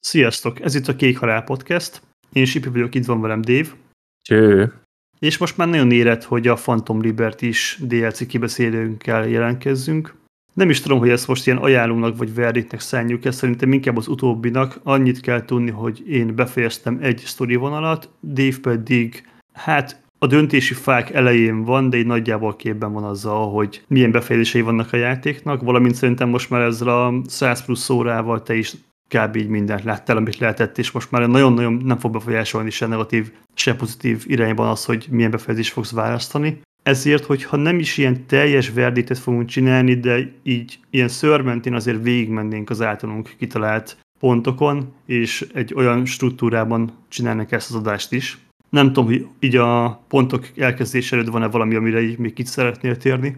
Sziasztok! Ez itt a Kék Halál Podcast. Én Sipi vagyok, itt van velem Dave. Cső! És most már nagyon érett, hogy a Phantom Liberty is DLC kibeszélőnkkel jelentkezzünk. Nem is tudom, hogy ezt most ilyen ajánlónak vagy verditnek szálljuk ezt, szerintem inkább az utóbbinak. Annyit kell tudni, hogy én befejeztem egy sztori vonalat, Dave pedig, hát a döntési fák elején van, de egy nagyjából képben van azzal, hogy milyen befejezései vannak a játéknak, valamint szerintem most már ezzel a 100 plusz órával te is kb. így mindent láttál, amit lehetett, és most már nagyon-nagyon nem fog befolyásolni se negatív, se pozitív irányban az, hogy milyen befejezést fogsz választani. Ezért, hogyha nem is ilyen teljes verditet fogunk csinálni, de így ilyen szörmentén azért végigmennénk az általunk kitalált pontokon, és egy olyan struktúrában csinálnak ezt az adást is. Nem tudom, hogy így a pontok elkezdés előtt van-e valami, amire így még itt szeretnél térni?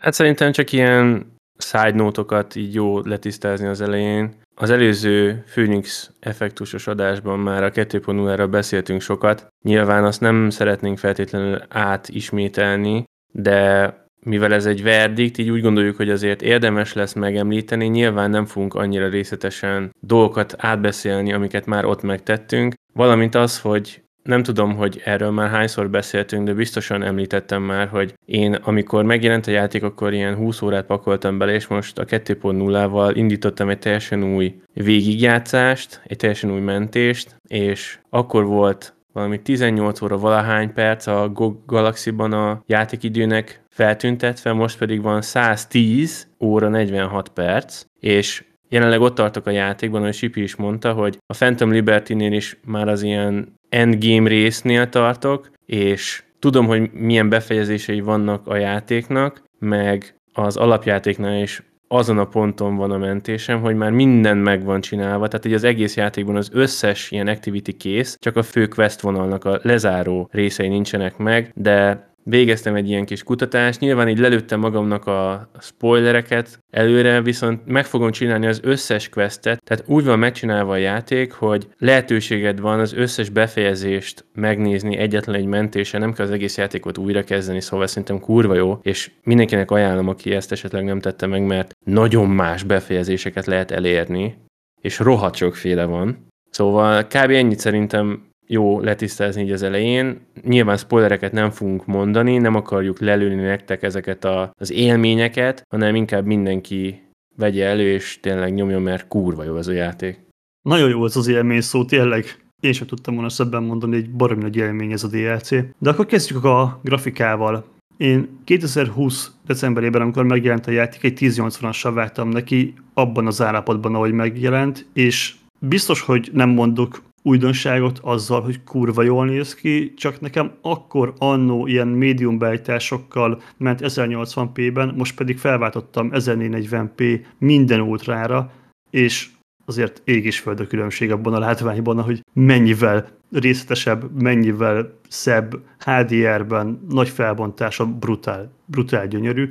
Hát szerintem csak ilyen side note így jó letisztázni az elején. Az előző Phoenix effektusos adásban már a 2.0-ra beszéltünk sokat. Nyilván azt nem szeretnénk feltétlenül átismételni, de mivel ez egy verdikt, így úgy gondoljuk, hogy azért érdemes lesz megemlíteni, nyilván nem fogunk annyira részletesen dolgokat átbeszélni, amiket már ott megtettünk, valamint az, hogy nem tudom, hogy erről már hányszor beszéltünk, de biztosan említettem már, hogy én amikor megjelent a játék, akkor ilyen 20 órát pakoltam bele, és most a 2.0-val indítottam egy teljesen új végigjátszást, egy teljesen új mentést, és akkor volt valami 18 óra valahány perc a GOG Galaxy-ban a játékidőnek feltüntetve, most pedig van 110 óra 46 perc, és jelenleg ott tartok a játékban, ahogy Sipi is mondta, hogy a Phantom Liberty-nél is már az ilyen endgame résznél tartok, és tudom, hogy milyen befejezései vannak a játéknak, meg az alapjátéknál is azon a ponton van a mentésem, hogy már minden meg van csinálva, tehát hogy az egész játékban az összes ilyen activity kész, csak a fő quest vonalnak a lezáró részei nincsenek meg, de végeztem egy ilyen kis kutatást, nyilván így lelőttem magamnak a spoilereket. Előre, viszont meg fogom csinálni az összes questet, tehát úgy van megcsinálva a játék, hogy lehetőséged van az összes befejezést megnézni egyetlen egy mentése, nem kell az egész játékot újra kezdeni, szóval szerintem kurva jó, és mindenkinek ajánlom, aki ezt esetleg nem tette meg, mert nagyon más befejezéseket lehet elérni, és rohadt sokféle van. Szóval kb. ennyit szerintem jó letisztázni így az elején. Nyilván spoilereket nem fogunk mondani, nem akarjuk lelőni nektek ezeket a, az élményeket, hanem inkább mindenki vegye elő, és tényleg nyomjon, mert kurva jó az a játék. Nagyon jó az az élmény szó, tényleg. Én sem tudtam volna szebben mondani, hogy baromi nagy élmény ez a DLC. De akkor kezdjük a grafikával. Én 2020 decemberében, amikor megjelent a játék, egy 1080-assal vártam neki abban az állapotban, ahogy megjelent, és biztos, hogy nem mondok újdonságot azzal, hogy kurva jól néz ki, csak nekem akkor annó ilyen médium beállításokkal ment 1080p-ben, most pedig felváltottam 1440p minden ultrára, és azért ég és föld a különbség abban a látványban, hogy mennyivel részletesebb, mennyivel szebb, HDR-ben, nagy felbontása, brutál, brutál gyönyörű.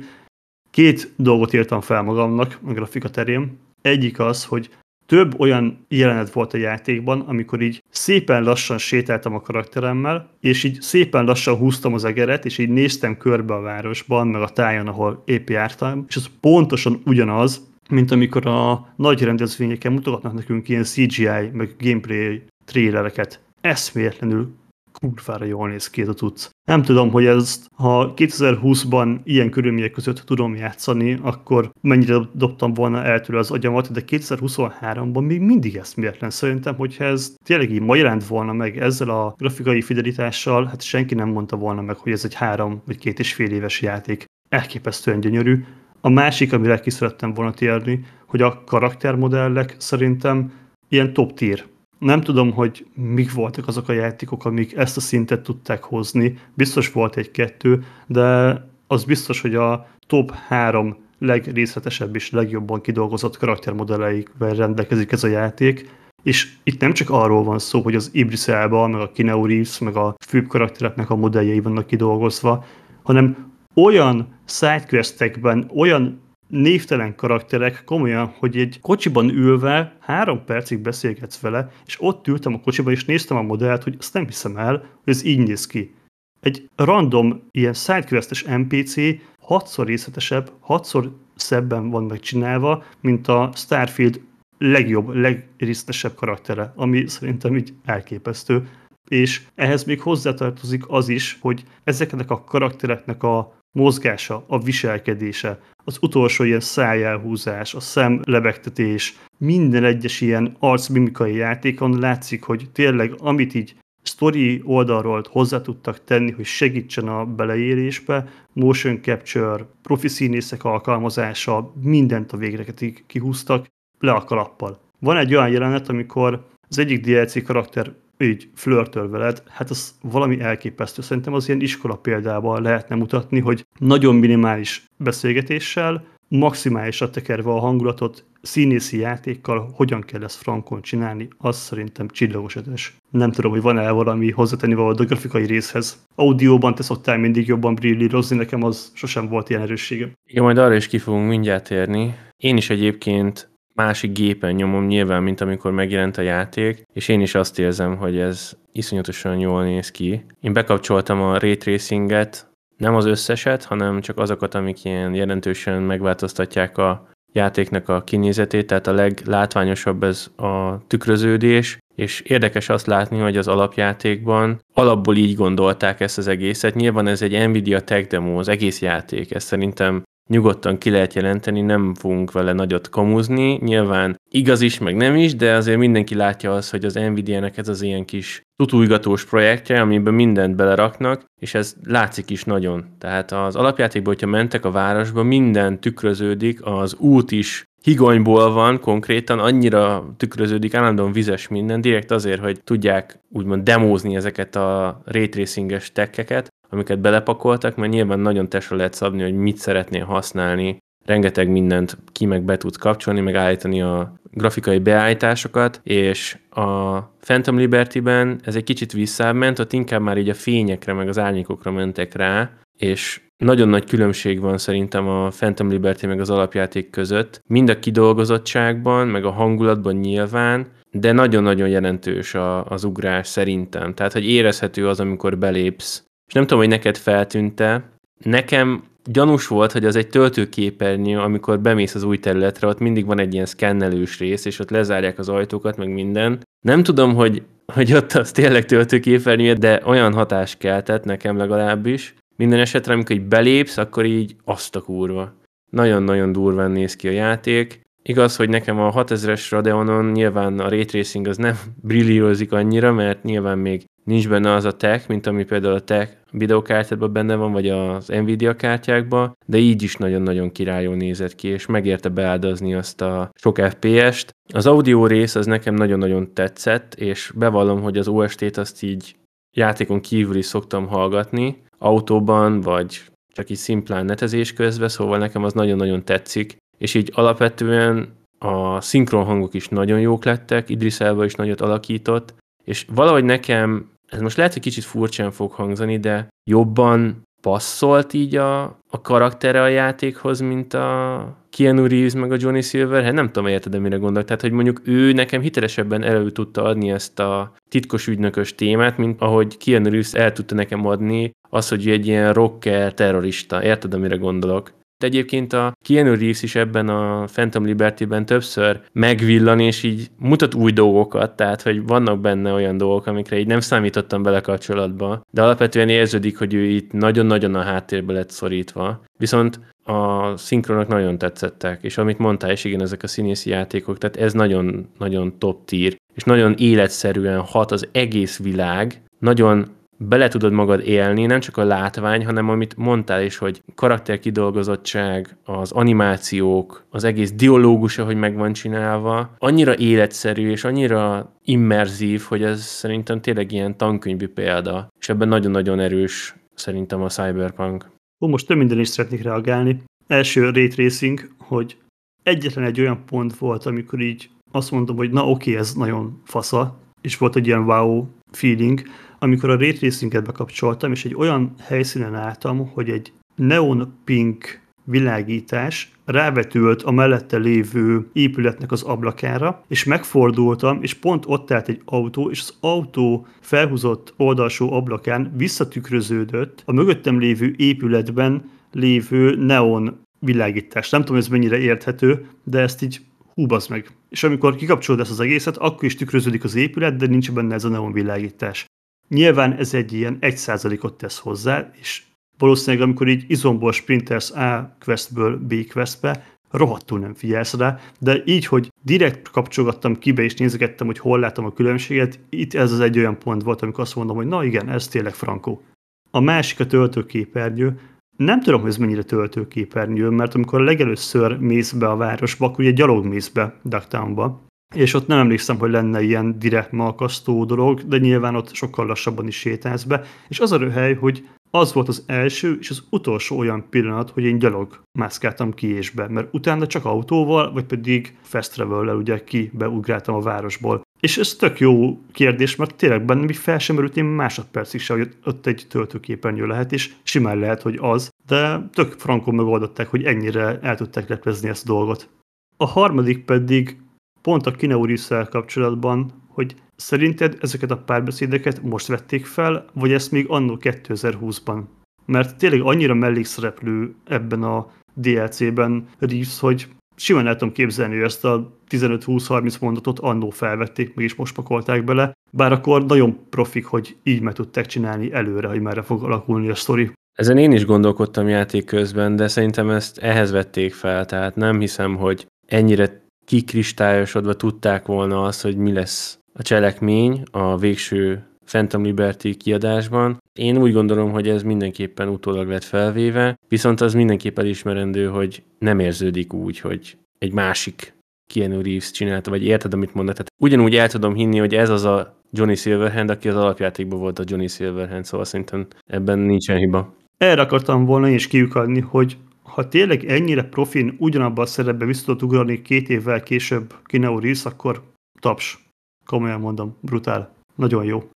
Két dolgot írtam fel magamnak a grafika terén. Egyik az, hogy több olyan jelenet volt a játékban, amikor így szépen lassan sétáltam a karakteremmel, és így szépen lassan húztam az egeret, és így néztem körbe a városban, meg a tájon, ahol épp jártam, és az pontosan ugyanaz, mint amikor a nagy rendezvényeken mutogatnak nekünk ilyen CGI, meg gameplay trailereket. Eszméletlenül kurvára jól néz ki ez a tudsz. Nem tudom, hogy ezt, ha 2020-ban ilyen körülmények között tudom játszani, akkor mennyire dobtam volna el tőle az agyamat, de 2023-ban még mindig eszméletlen. Szerintem, hogyha ez tényleg így ma jelent volna meg ezzel a grafikai fidelitással, hát senki nem mondta volna meg, hogy ez egy három vagy két és fél éves játék. Elképesztően gyönyörű. A másik, amire ki szerettem volna térni, hogy a karaktermodellek szerintem ilyen top tier nem tudom, hogy mik voltak azok a játékok, amik ezt a szintet tudták hozni. Biztos volt egy-kettő, de az biztos, hogy a top három legrészletesebb és legjobban kidolgozott karaktermodelleikvel rendelkezik ez a játék. És itt nem csak arról van szó, hogy az Ibris Elba, meg a Kineu Reeves, meg a főbb karaktereknek a modelljei vannak kidolgozva, hanem olyan sidequestekben, olyan névtelen karakterek, komolyan, hogy egy kocsiban ülve három percig beszélgetsz vele, és ott ültem a kocsiban, és néztem a modellt, hogy azt nem hiszem el, hogy ez így néz ki. Egy random, ilyen sidequestes NPC hatszor részletesebb, hatszor szebben van megcsinálva, mint a Starfield legjobb, legrisztesebb karaktere, ami szerintem így elképesztő. És ehhez még hozzátartozik az is, hogy ezeknek a karaktereknek a mozgása, a viselkedése, az utolsó ilyen szájelhúzás, a szemlebegtetés, minden egyes ilyen arcmimikai játékon látszik, hogy tényleg amit így story oldalról hozzá tudtak tenni, hogy segítsen a beleérésbe, motion capture, profi színészek alkalmazása, mindent a végre kihúztak le a kalappal. Van egy olyan jelenet, amikor az egyik DLC karakter így flörtöl veled, hát az valami elképesztő. Szerintem az ilyen iskola példával lehetne mutatni, hogy nagyon minimális beszélgetéssel, maximálisra tekerve a hangulatot, színészi játékkal, hogyan kell ezt frankon csinálni, az szerintem csillagos ötös. Nem tudom, hogy van-e valami hozzátenni való a grafikai részhez. Audióban te szoktál mindig jobban brillírozni, nekem az sosem volt ilyen erőssége. Igen, majd arra is ki fogunk mindjárt térni. Én is egyébként másik gépen nyomom nyilván, mint amikor megjelent a játék, és én is azt érzem, hogy ez iszonyatosan jól néz ki. Én bekapcsoltam a ray tracinget, nem az összeset, hanem csak azokat, amik ilyen jelentősen megváltoztatják a játéknak a kinézetét, tehát a leglátványosabb ez a tükröződés, és érdekes azt látni, hogy az alapjátékban alapból így gondolták ezt az egészet. Nyilván ez egy Nvidia tech demo, az egész játék, ez szerintem nyugodtan ki lehet jelenteni, nem fogunk vele nagyot kamuzni. Nyilván igaz is, meg nem is, de azért mindenki látja azt, hogy az Nvidia-nek ez az ilyen kis tutújgatós projektje, amiben mindent beleraknak, és ez látszik is nagyon. Tehát az alapjátékban, hogyha mentek a városba, minden tükröződik, az út is higonyból van konkrétan, annyira tükröződik, állandóan vizes minden, direkt azért, hogy tudják úgymond demózni ezeket a raytracinges tekkeket, amiket belepakoltak, mert nyilván nagyon testre lehet szabni, hogy mit szeretnél használni, rengeteg mindent ki meg be tudsz kapcsolni, meg állítani a grafikai beállításokat, és a Phantom Liberty-ben ez egy kicsit visszáment, ott inkább már így a fényekre, meg az árnyékokra mentek rá, és nagyon nagy különbség van szerintem a Phantom Liberty meg az alapjáték között, mind a kidolgozottságban, meg a hangulatban nyilván, de nagyon-nagyon jelentős a, az ugrás szerintem. Tehát, hogy érezhető az, amikor belépsz és nem tudom, hogy neked feltűnte, nekem gyanús volt, hogy az egy töltőképernyő, amikor bemész az új területre, ott mindig van egy ilyen szkennelős rész, és ott lezárják az ajtókat, meg minden. Nem tudom, hogy, hogy ott az tényleg töltőképernyő, de olyan hatás keltett nekem legalábbis. Minden esetre, amikor így belépsz, akkor így azt a kurva. Nagyon-nagyon durván néz ki a játék. Igaz, hogy nekem a 6000-es Radeonon nyilván a ray az nem brillírozik annyira, mert nyilván még nincs benne az a tech, mint ami például a tech videokártyádban benne van, vagy az Nvidia kártyákban, de így is nagyon-nagyon királyul nézett ki, és megérte beáldozni azt a sok FPS-t. Az audio rész az nekem nagyon-nagyon tetszett, és bevallom, hogy az OST-t azt így játékon kívül is szoktam hallgatni, autóban, vagy csak így szimplán netezés közben, szóval nekem az nagyon-nagyon tetszik, és így alapvetően a szinkron hangok is nagyon jók lettek, Idris Elba is nagyot alakított, és valahogy nekem ez most lehet, hogy kicsit furcsán fog hangzani, de jobban passzolt így a, a karaktere a játékhoz, mint a Keanu Reeves meg a Johnny. Hát nem tudom, érted, mire gondolok. Tehát, hogy mondjuk ő nekem hitelesebben elő tudta adni ezt a titkos ügynökös témát, mint ahogy Keanu Reeves el tudta nekem adni az, hogy egy ilyen rocker terrorista. Érted, amire gondolok? Egyébként a Keanu Reeves is ebben a Phantom Liberty-ben többször megvillan, és így mutat új dolgokat, tehát hogy vannak benne olyan dolgok, amikre így nem számítottam bele kapcsolatba, de alapvetően érződik, hogy ő itt nagyon-nagyon a háttérbe lett szorítva. Viszont a szinkronok nagyon tetszettek, és amit mondtál, és igen, ezek a színészi játékok, tehát ez nagyon-nagyon top tier, és nagyon életszerűen hat az egész világ, nagyon bele tudod magad élni, nem csak a látvány, hanem amit mondtál is, hogy karakterkidolgozottság, az animációk, az egész dialógusa, hogy meg van csinálva, annyira életszerű és annyira immerzív, hogy ez szerintem tényleg ilyen tankönyvi példa, és ebben nagyon-nagyon erős szerintem a Cyberpunk. Ó, most több minden is szeretnék reagálni. Első ray hogy egyetlen egy olyan pont volt, amikor így azt mondom, hogy na oké, okay, ez nagyon fasza, és volt egy ilyen wow feeling, amikor a ray tracinget bekapcsoltam, és egy olyan helyszínen álltam, hogy egy neon pink világítás rávetült a mellette lévő épületnek az ablakára, és megfordultam, és pont ott állt egy autó, és az autó felhúzott oldalsó ablakán visszatükröződött a mögöttem lévő épületben lévő neon világítás. Nem tudom, ez mennyire érthető, de ezt így hú, meg. És amikor kikapcsolod ezt az egészet, akkor is tükröződik az épület, de nincs benne ez a neonvilágítás. Nyilván ez egy ilyen 1%-ot tesz hozzá, és valószínűleg amikor így izomból sprintersz A questből B questbe, rohadtul nem figyelsz rá, de így, hogy direkt kapcsolgattam kibe és nézegettem, hogy hol látom a különbséget, itt ez az egy olyan pont volt, amikor azt mondom, hogy na igen, ez tényleg frankó. A másik a töltőképernyő, nem tudom, hogy ez mennyire töltőképernyő, mert amikor legelőször mész be a városba, akkor ugye gyalog mész be Ducktownba, és ott nem emlékszem, hogy lenne ilyen direkt malkasztó dolog, de nyilván ott sokkal lassabban is sétálsz be, és az a röhely, hogy az volt az első és az utolsó olyan pillanat, hogy én gyalog mászkáltam ki és be, mert utána csak autóval, vagy pedig fast travel ugye ki beugráltam a városból. És ez tök jó kérdés, mert tényleg bennem így fel sem merült én másodpercig se, hogy ott egy töltőképernyő lehet, és simán lehet, hogy az, de tök frankon megoldották, hogy ennyire el tudták leplezni ezt a dolgot. A harmadik pedig pont a Kineurisszel kapcsolatban, hogy szerinted ezeket a párbeszédeket most vették fel, vagy ezt még annó 2020-ban? Mert tényleg annyira mellékszereplő ebben a DLC-ben Reeves, hogy simán el tudom képzelni, hogy ezt a 15-20-30 mondatot annó felvették, meg is most pakolták bele, bár akkor nagyon profik, hogy így meg tudták csinálni előre, hogy merre fog alakulni a sztori. Ezen én is gondolkodtam játék közben, de szerintem ezt ehhez vették fel, tehát nem hiszem, hogy ennyire kikristályosodva tudták volna azt, hogy mi lesz a cselekmény a végső Phantom Liberty kiadásban. Én úgy gondolom, hogy ez mindenképpen utólag lett felvéve, viszont az mindenképp elismerendő, hogy nem érződik úgy, hogy egy másik Keanu Reeves csinálta, vagy érted, amit mondod? Tehát ugyanúgy el tudom hinni, hogy ez az a Johnny Silverhand, aki az alapjátékban volt a Johnny Silverhand, szóval szerintem ebben nincsen hiba. Erre akartam volna is kiukadni, hogy ha tényleg ennyire profin ugyanabban a szerepbe vissza tudott ugrani két évvel később Keanu Reeves, akkor taps. Komolyan mondom, brutál. Nagyon jó.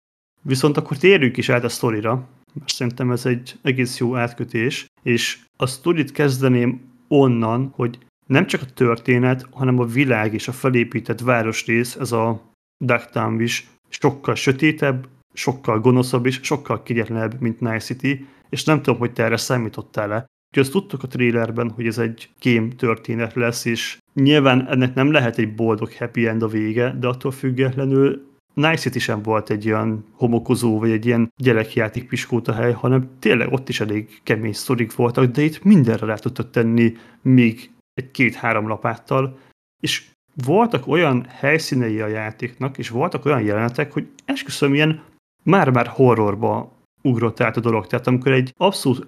Viszont akkor térjünk is át a sztorira, mert szerintem ez egy egész jó átkötés, és a sztorit kezdeném onnan, hogy nem csak a történet, hanem a világ és a felépített városrész, ez a Ducktown is sokkal sötétebb, sokkal gonoszabb és sokkal kegyetlenebb, mint Night City, és nem tudom, hogy te erre számítottál-e. Úgyhogy azt tudtuk a trailerben, hogy ez egy kém történet lesz, és nyilván ennek nem lehet egy boldog happy end a vége, de attól függetlenül Night City sem volt egy olyan homokozó, vagy egy ilyen gyerekjáték piskóta hely, hanem tényleg ott is elég kemény sztorik voltak, de itt mindenre rá tudtak tenni még egy két-három lapáttal, és voltak olyan helyszínei a játéknak, és voltak olyan jelenetek, hogy esküszöm ilyen már-már horrorba ugrott át a dolog. Tehát amikor egy abszolút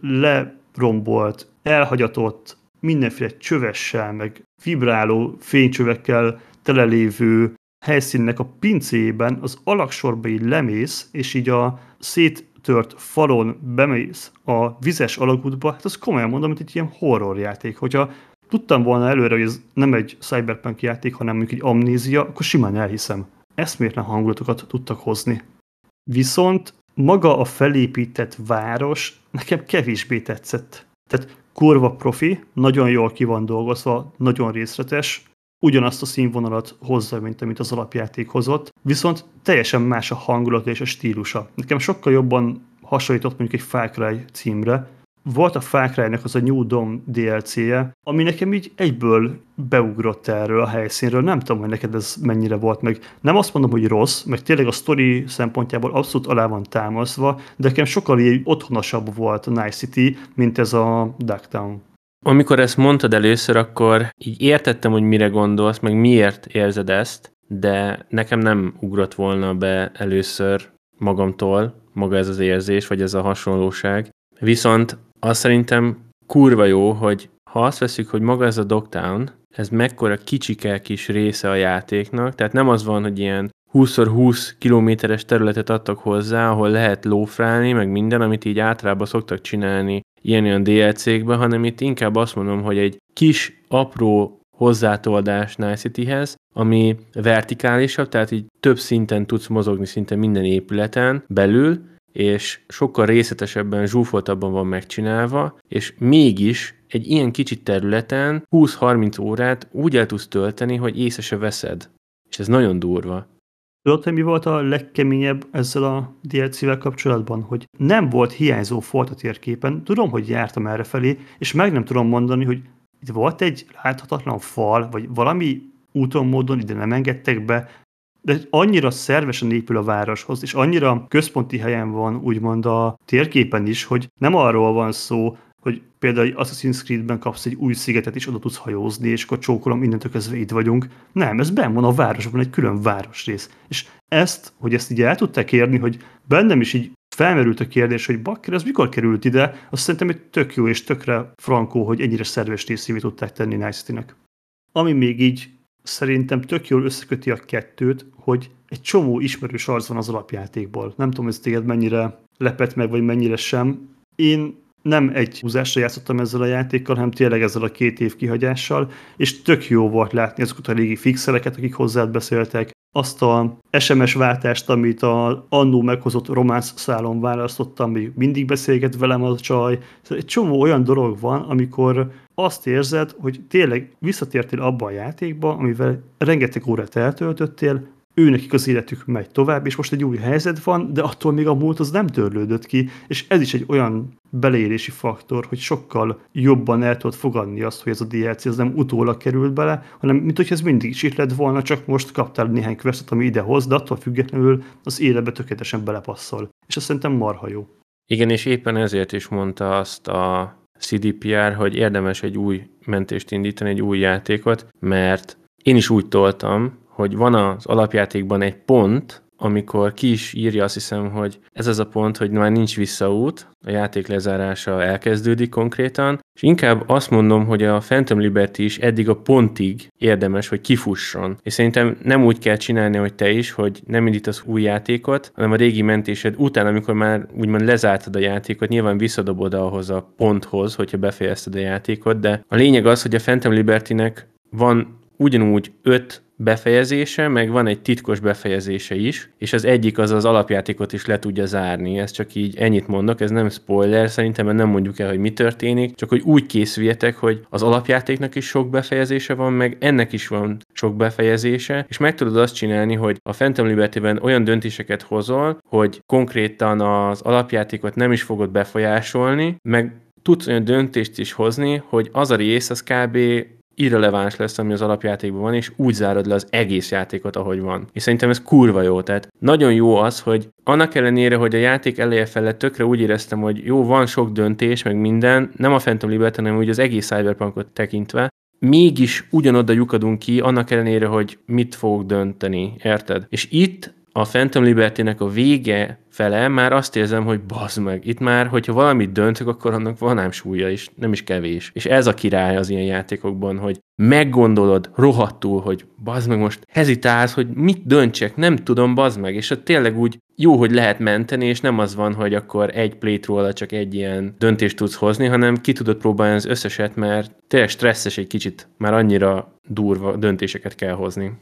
lerombolt, elhagyatott, mindenféle csövessel, meg vibráló fénycsövekkel telelévő helyszínnek a pincéjében az alaksorba így lemész, és így a széttört falon bemész a vizes alagútba, hát az komolyan mondom, hogy egy ilyen horrorjáték. Hogyha tudtam volna előre, hogy ez nem egy cyberpunk játék, hanem mondjuk egy amnézia, akkor simán elhiszem. Eszméletlen hangulatokat tudtak hozni. Viszont maga a felépített város nekem kevésbé tetszett. Tehát kurva profi, nagyon jól ki van dolgozva, nagyon részletes, ugyanazt a színvonalat hozza, mint amit az alapjáték hozott, viszont teljesen más a hangulata és a stílusa. Nekem sokkal jobban hasonlított mondjuk egy Far Cry címre, volt a Far Cry-nek az a New Dawn DLC-je, ami nekem így egyből beugrott erről a helyszínről. Nem tudom, hogy neked ez mennyire volt meg. Nem azt mondom, hogy rossz, meg tényleg a story szempontjából abszolút alá van támaszva, de nekem sokkal így otthonosabb volt a Night City, mint ez a Ducktown. Amikor ezt mondtad először, akkor így értettem, hogy mire gondolsz, meg miért érzed ezt, de nekem nem ugrott volna be először magamtól maga ez az érzés, vagy ez a hasonlóság. Viszont azt szerintem kurva jó, hogy ha azt veszük, hogy maga ez a Dogtown, ez mekkora kicsike kis része a játéknak, tehát nem az van, hogy ilyen 20x20 kilométeres területet adtak hozzá, ahol lehet lófrálni, meg minden, amit így általában szoktak csinálni ilyen-olyan DLC-kben, hanem itt inkább azt mondom, hogy egy kis, apró hozzátoldás Night City-hez, ami vertikálisabb, tehát így több szinten tudsz mozogni szinte minden épületen belül, és sokkal részletesebben, zsúfoltabban van megcsinálva, és mégis egy ilyen kicsi területen 20-30 órát úgy el tudsz tölteni, hogy észre se veszed. És ez nagyon durva. Tudod, hogy mi volt a legkeményebb ezzel a DLC-vel kapcsolatban? Hogy nem volt hiányzó folt a térképen, tudom, hogy jártam erre felé, és meg nem tudom mondani, hogy itt volt egy láthatatlan fal, vagy valami úton, módon ide nem engedtek be, de annyira szervesen épül a városhoz, és annyira központi helyen van úgymond a térképen is, hogy nem arról van szó, hogy például Assassin's Creed-ben kapsz egy új szigetet, és oda tudsz hajózni, és akkor csókolom, innentől kezdve itt vagyunk. Nem, ez benn van a városban, egy külön városrész. És ezt, hogy ezt így el tudták érni, hogy bennem is így felmerült a kérdés, hogy bakker, ez mikor került ide, azt szerintem egy tök jó és tökre frankó, hogy ennyire szerves részévé tudták tenni Nice City-nek. Ami még így szerintem tök jól összeköti a kettőt, hogy egy csomó ismerős arc van az alapjátékból. Nem tudom, ez téged mennyire lepett meg, vagy mennyire sem. Én nem egy húzásra játszottam ezzel a játékkal, hanem tényleg ezzel a két év kihagyással, és tök jó volt látni azokat a régi fixereket, akik hozzád beszéltek, azt a SMS váltást, amit a annó meghozott románsz szálon választottam, még mindig beszélget velem a csaj. Szóval egy csomó olyan dolog van, amikor azt érzed, hogy tényleg visszatértél abba a játékba, amivel rengeteg órát eltöltöttél, őnekik az életük megy tovább, és most egy új helyzet van, de attól még a múlt az nem törlődött ki, és ez is egy olyan beleérési faktor, hogy sokkal jobban el tudod fogadni azt, hogy ez a DLC az nem utólag került bele, hanem mint hogy ez mindig is itt lett volna, csak most kaptál néhány questot, ami idehoz, de attól függetlenül az életbe tökéletesen belepasszol. És azt szerintem marha jó. Igen, és éppen ezért is mondta azt a CDPR, hogy érdemes egy új mentést indítani, egy új játékot, mert én is úgy toltam, hogy van az alapjátékban egy pont, amikor ki is írja azt hiszem, hogy ez az a pont, hogy már nincs visszaút, a játék lezárása elkezdődik konkrétan, és inkább azt mondom, hogy a Phantom Liberty is eddig a pontig érdemes, hogy kifusson. És szerintem nem úgy kell csinálni, hogy te is, hogy nem indítasz új játékot, hanem a régi mentésed után, amikor már úgymond lezártad a játékot, nyilván visszadobod ahhoz a ponthoz, hogyha befejezted a játékot, de a lényeg az, hogy a Phantom Liberty-nek van ugyanúgy öt befejezése, meg van egy titkos befejezése is, és az egyik az az alapjátékot is le tudja zárni. Ez csak így ennyit mondok, ez nem spoiler, szerintem nem mondjuk el, hogy mi történik, csak hogy úgy készüljetek, hogy az alapjátéknak is sok befejezése van, meg ennek is van sok befejezése, és meg tudod azt csinálni, hogy a Phantom Liberty-ben olyan döntéseket hozol, hogy konkrétan az alapjátékot nem is fogod befolyásolni, meg tudsz olyan döntést is hozni, hogy az a rész az kb irreleváns lesz, ami az alapjátékban van, és úgy zárod le az egész játékot, ahogy van. És szerintem ez kurva jó. Tehát nagyon jó az, hogy annak ellenére, hogy a játék eleje felett tökre úgy éreztem, hogy jó, van sok döntés, meg minden, nem a Phantom Liberty, hanem úgy az egész Cyberpunkot tekintve, mégis ugyanoda lyukadunk ki, annak ellenére, hogy mit fogok dönteni, érted? És itt a Phantom Liberty-nek a vége fele már azt érzem, hogy bazd meg, itt már, hogyha valamit döntök, akkor annak van ám súlya is, nem is kevés. És ez a király az ilyen játékokban, hogy meggondolod rohadtul, hogy bazd meg most hezitálsz, hogy mit döntsek, nem tudom, bazd meg, és ott tényleg úgy jó, hogy lehet menteni, és nem az van, hogy akkor egy playthrough csak egy ilyen döntést tudsz hozni, hanem ki tudod próbálni az összeset, mert tényleg stresszes egy kicsit, már annyira durva döntéseket kell hozni.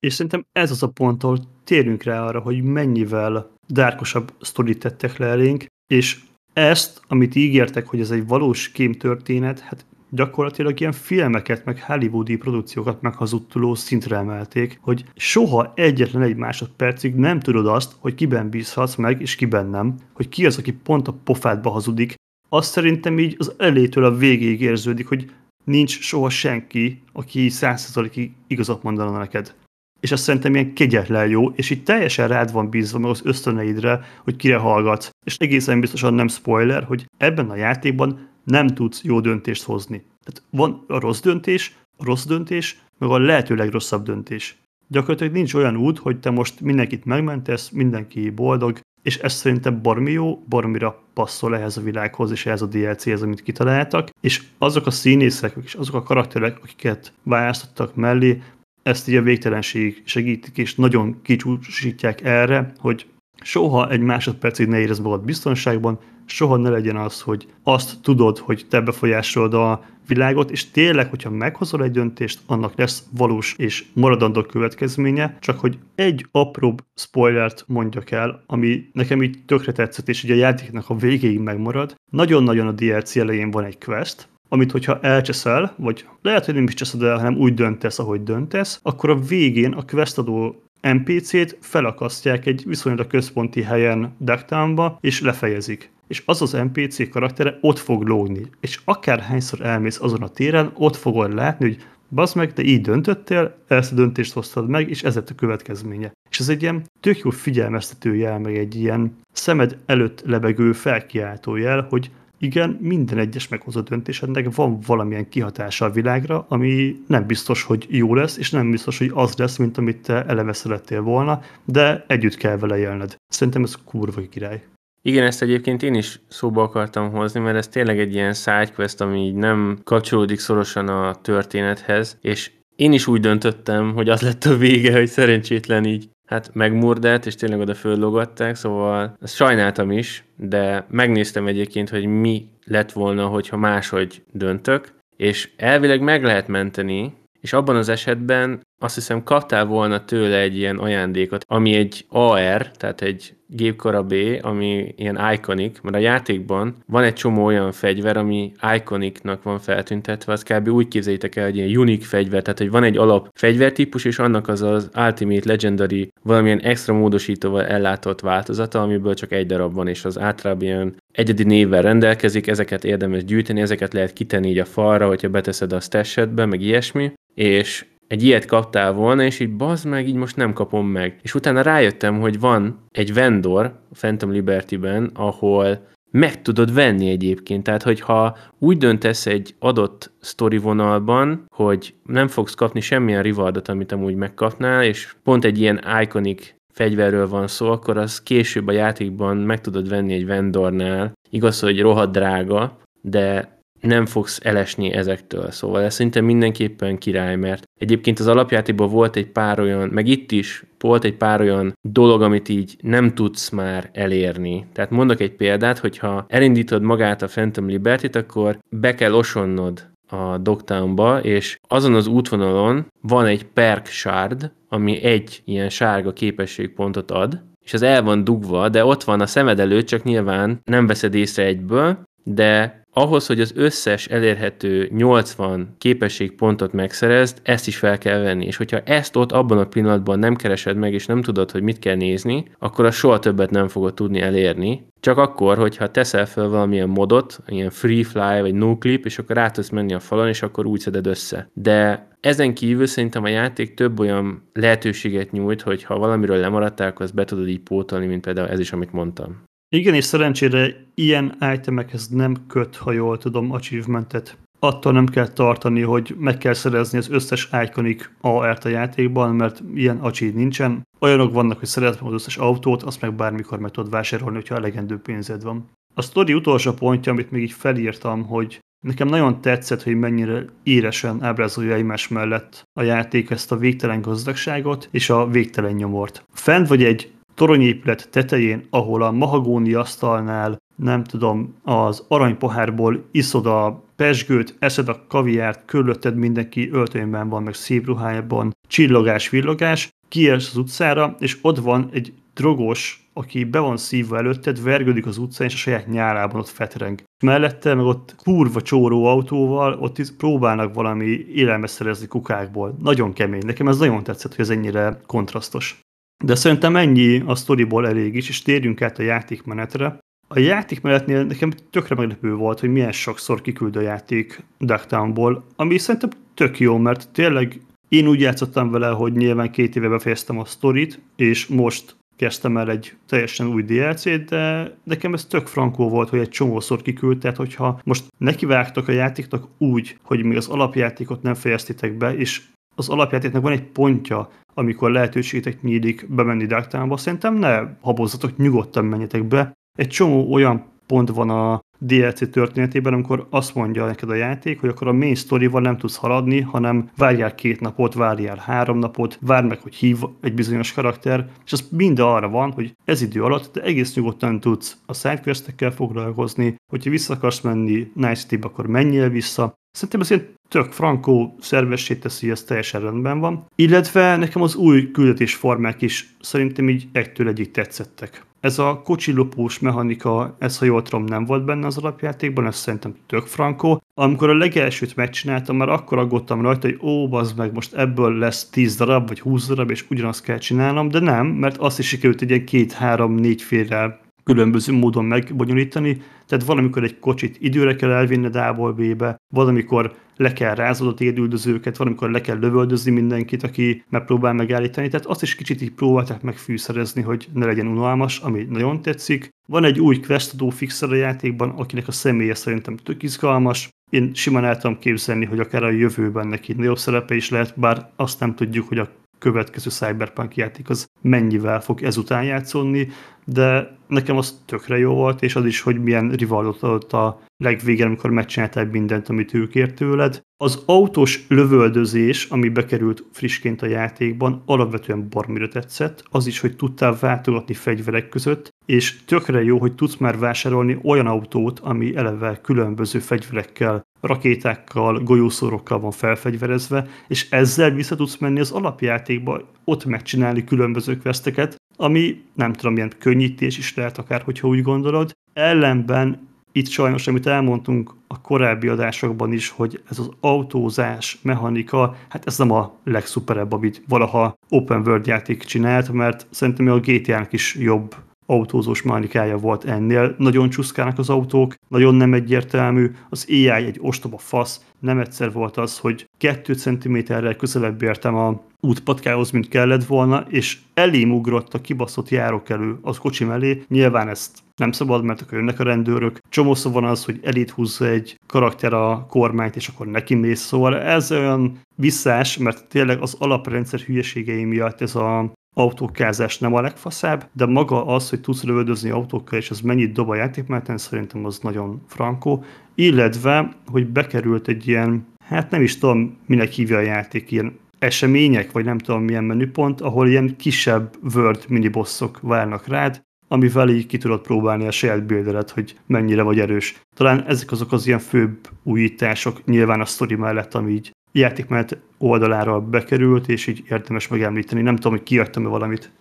És szerintem ez az a pont, ahol térünk rá arra, hogy mennyivel dárkosabb sztorit tettek le elénk, és ezt, amit ígértek, hogy ez egy valós kémtörténet, hát gyakorlatilag ilyen filmeket, meg hollywoodi produkciókat meghazudtuló szintre emelték, hogy soha egyetlen egy másodpercig nem tudod azt, hogy kiben bízhatsz meg, és kiben nem, hogy ki az, aki pont a pofádba hazudik. Azt szerintem így az elétől a végéig érződik, hogy nincs soha senki, aki százszerzalékig igazat mondana neked és azt szerintem ilyen kegyetlen jó, és itt teljesen rád van bízva meg az ösztöneidre, hogy kire hallgatsz. És egészen biztosan nem spoiler, hogy ebben a játékban nem tudsz jó döntést hozni. Tehát van a rossz döntés, a rossz döntés, meg a lehető legrosszabb döntés. Gyakorlatilag nincs olyan út, hogy te most mindenkit megmentesz, mindenki boldog, és ez szerintem barmi jó, barmira passzol ehhez a világhoz és ehhez a DLC-hez, amit kitaláltak, és azok a színészek és azok a karakterek, akiket választottak mellé, ezt így a végtelenség segítik, és nagyon kicsúsítják erre, hogy soha egy másodpercig ne érezd magad biztonságban, soha ne legyen az, hogy azt tudod, hogy te befolyásolod a világot, és tényleg, hogyha meghozol egy döntést, annak lesz valós és maradandó következménye, csak hogy egy apróbb spoilert mondjak el, ami nekem így tökre tetszett, és ugye a játéknak a végéig megmarad. Nagyon-nagyon a DLC elején van egy quest, amit hogyha elcseszel, vagy lehet, hogy nem is cseszed el, hanem úgy döntesz, ahogy döntesz, akkor a végén a questadó NPC-t felakasztják egy viszonylag központi helyen Ducktownba, és lefejezik. És az az NPC karaktere ott fog lógni. És akárhányszor elmész azon a téren, ott fogod látni, hogy Basz meg, te így döntöttél, ezt a döntést hoztad meg, és ez lett a következménye. És ez egy ilyen tök jó figyelmeztető jel, meg egy ilyen szemed előtt lebegő felkiáltó jel, hogy igen, minden egyes meghozott döntésednek van valamilyen kihatása a világra, ami nem biztos, hogy jó lesz, és nem biztos, hogy az lesz, mint amit te eleve szerettél volna, de együtt kell vele élned. Szerintem ez kurva király. Igen, ezt egyébként én is szóba akartam hozni, mert ez tényleg egy ilyen sidequest, ami így nem kapcsolódik szorosan a történethez, és én is úgy döntöttem, hogy az lett a vége, hogy szerencsétlen így hát megmurdelt, és tényleg oda föllogatták, szóval ezt sajnáltam is, de megnéztem egyébként, hogy mi lett volna, hogyha máshogy döntök, és elvileg meg lehet menteni, és abban az esetben azt hiszem kaptál volna tőle egy ilyen ajándékot, ami egy AR, tehát egy gépkora B, ami ilyen iconic, mert a játékban van egy csomó olyan fegyver, ami iconicnak van feltüntetve, az kb. úgy képzeljétek el, hogy ilyen unique fegyver, tehát hogy van egy alap fegyvertípus, és annak az az Ultimate Legendary valamilyen extra módosítóval ellátott változata, amiből csak egy darab van, és az általában ilyen egyedi névvel rendelkezik, ezeket érdemes gyűjteni, ezeket lehet kitenni így a falra, hogyha beteszed a stashedbe, meg ilyesmi, és egy ilyet kaptál volna, és így bazd meg, így most nem kapom meg. És utána rájöttem, hogy van egy vendor Phantom Liberty-ben, ahol meg tudod venni egyébként. Tehát, hogyha úgy döntesz egy adott sztori vonalban, hogy nem fogsz kapni semmilyen rivardot, amit amúgy megkapnál, és pont egy ilyen iconic fegyverről van szó, akkor az később a játékban meg tudod venni egy vendornál. Igaz, hogy rohadt drága, de nem fogsz elesni ezektől. Szóval ez szerintem mindenképpen király, mert egyébként az alapjátékban volt egy pár olyan, meg itt is volt egy pár olyan dolog, amit így nem tudsz már elérni. Tehát mondok egy példát, hogyha elindítod magát a Phantom Liberty-t, akkor be kell osonnod a Dogtownba, és azon az útvonalon van egy perk shard, ami egy ilyen sárga képességpontot ad, és az el van dugva, de ott van a szemed előtt, csak nyilván nem veszed észre egyből, de ahhoz, hogy az összes elérhető 80 képességpontot megszerezd, ezt is fel kell venni. És hogyha ezt ott abban a pillanatban nem keresed meg, és nem tudod, hogy mit kell nézni, akkor az soha többet nem fogod tudni elérni. Csak akkor, hogyha teszel fel valamilyen modot, ilyen free fly vagy no clip, és akkor rá tudsz menni a falon, és akkor úgy szeded össze. De ezen kívül szerintem a játék több olyan lehetőséget nyújt, hogy ha valamiről lemaradtál, akkor azt be tudod így pótolni, mint például ez is, amit mondtam. Igen, és szerencsére ilyen itemekhez nem köt, ha jól tudom, achievementet. Attól nem kell tartani, hogy meg kell szerezni az összes iconic AR-t a játékban, mert ilyen achieve nincsen. Olyanok vannak, hogy szerezd az összes autót, azt meg bármikor meg tudod vásárolni, hogyha elegendő pénzed van. A sztori utolsó pontja, amit még így felírtam, hogy Nekem nagyon tetszett, hogy mennyire éresen ábrázolja egymás mellett a játék ezt a végtelen gazdagságot és a végtelen nyomort. Fent vagy egy toronyépület tetején, ahol a mahagóni asztalnál, nem tudom, az aranypohárból iszod a pesgőt, eszed a kaviárt, körülötted mindenki öltönyben van, meg szép ruhájában, csillogás, villogás, kiérsz az utcára, és ott van egy drogos, aki be van szívva előtted, vergődik az utcán, és a saját nyálában ott fetreng. Mellette meg ott kurva csóró autóval, ott is próbálnak valami élelmet szerezni kukákból. Nagyon kemény. Nekem ez nagyon tetszett, hogy ez ennyire kontrasztos. De szerintem ennyi a sztoriból elég is, és térjünk át a játékmenetre. A játékmenetnél nekem tökre meglepő volt, hogy milyen sokszor kiküld a játék Ducktownból, ami szerintem tök jó, mert tényleg én úgy játszottam vele, hogy nyilván két éve befejeztem a sztorit, és most kezdtem el egy teljesen új DLC-t, de nekem ez tök frankó volt, hogy egy csomószor kiküld, tehát hogyha most nekivágtak a játéknak úgy, hogy még az alapjátékot nem fejeztitek be, és az alapjátéknak van egy pontja, amikor lehetőségetek nyílik bemenni Darktownba, szerintem ne habozzatok, nyugodtan menjetek be. Egy csomó olyan pont van a DLC történetében, amikor azt mondja neked a játék, hogy akkor a main story nem tudsz haladni, hanem várjál két napot, várjál három napot, várj meg, hogy hív egy bizonyos karakter, és az mind arra van, hogy ez idő alatt te egész nyugodtan tudsz a sidequestekkel foglalkozni, hogyha vissza akarsz menni Night City-be, akkor menjél vissza. Szerintem ez ilyen tök frankó szervessé teszi, ez teljesen rendben van. Illetve nekem az új küldetésformák is szerintem így egytől egyik tetszettek. Ez a kocsilopós mechanika, ez ha jól tudom, nem volt benne az alapjátékban, ez szerintem tök frankó. Amikor a legelsőt megcsináltam, már akkor aggódtam rajta, hogy ó, bazd meg, most ebből lesz 10 darab, vagy 20 darab, és ugyanazt kell csinálnom, de nem, mert azt is sikerült egy ilyen két-három-négy félrel különböző módon megbonyolítani, tehát valamikor egy kocsit időre kell elvinned A-ból B-be, valamikor le kell rázod a tégedüldözőket, van, amikor le kell lövöldözni mindenkit, aki megpróbál megállítani. Tehát azt is kicsit így próbálták megfűszerezni, hogy ne legyen unalmas, ami nagyon tetszik. Van egy új questadó fixer a játékban, akinek a személye szerintem tök izgalmas. Én simán el tudom képzelni, hogy akár a jövőben neki nagyobb szerepe is lehet, bár azt nem tudjuk, hogy a következő Cyberpunk játék az mennyivel fog ezután játszódni, de nekem az tökre jó volt, és az is, hogy milyen rivaldot adott a legvégén, amikor megcsináltál mindent, amit ő kért tőled. Az autós lövöldözés, ami bekerült frissként a játékban, alapvetően barmira tetszett. Az is, hogy tudtál váltogatni fegyverek között, és tökre jó, hogy tudsz már vásárolni olyan autót, ami eleve különböző fegyverekkel, rakétákkal, golyószórokkal van felfegyverezve, és ezzel vissza tudsz menni az alapjátékba, ott megcsinálni különböző questeket, ami nem tudom, milyen könnyítés is lehet akár, hogyha úgy gondolod. Ellenben itt sajnos, amit elmondtunk a korábbi adásokban is, hogy ez az autózás mechanika, hát ez nem a legszuperebb, amit valaha open world játék csinált, mert szerintem a GTA-nak is jobb autózós mechanikája volt ennél. Nagyon csúszkának az autók, nagyon nem egyértelmű, az AI egy ostoba fasz, nem egyszer volt az, hogy 2 cm-rel közelebb értem a útpatkához, mint kellett volna, és elém ugrott a kibaszott elő az kocsi mellé. Nyilván ezt nem szabad, mert akkor jönnek a rendőrök. Csomószor van az, hogy elit húzza egy karakter a kormányt, és akkor neki mész. Szóval ez olyan visszás, mert tényleg az alaprendszer hülyeségei miatt ez a autókázás nem a legfaszább, de maga az, hogy tudsz lövöldözni autókkal, és az mennyit dob a játékmeten, szerintem az nagyon frankó. Illetve, hogy bekerült egy ilyen, hát nem is tudom, minek hívja a játék, ilyen események, vagy nem tudom milyen menüpont, ahol ilyen kisebb Word minibosszok várnak rád, amivel így ki tudod próbálni a saját builderet, hogy mennyire vagy erős. Talán ezek azok az ilyen főbb újítások, nyilván a sztori mellett, ami így játékmenet oldalára bekerült, és így érdemes megemlíteni. Nem tudom, hogy kiadtam-e valamit.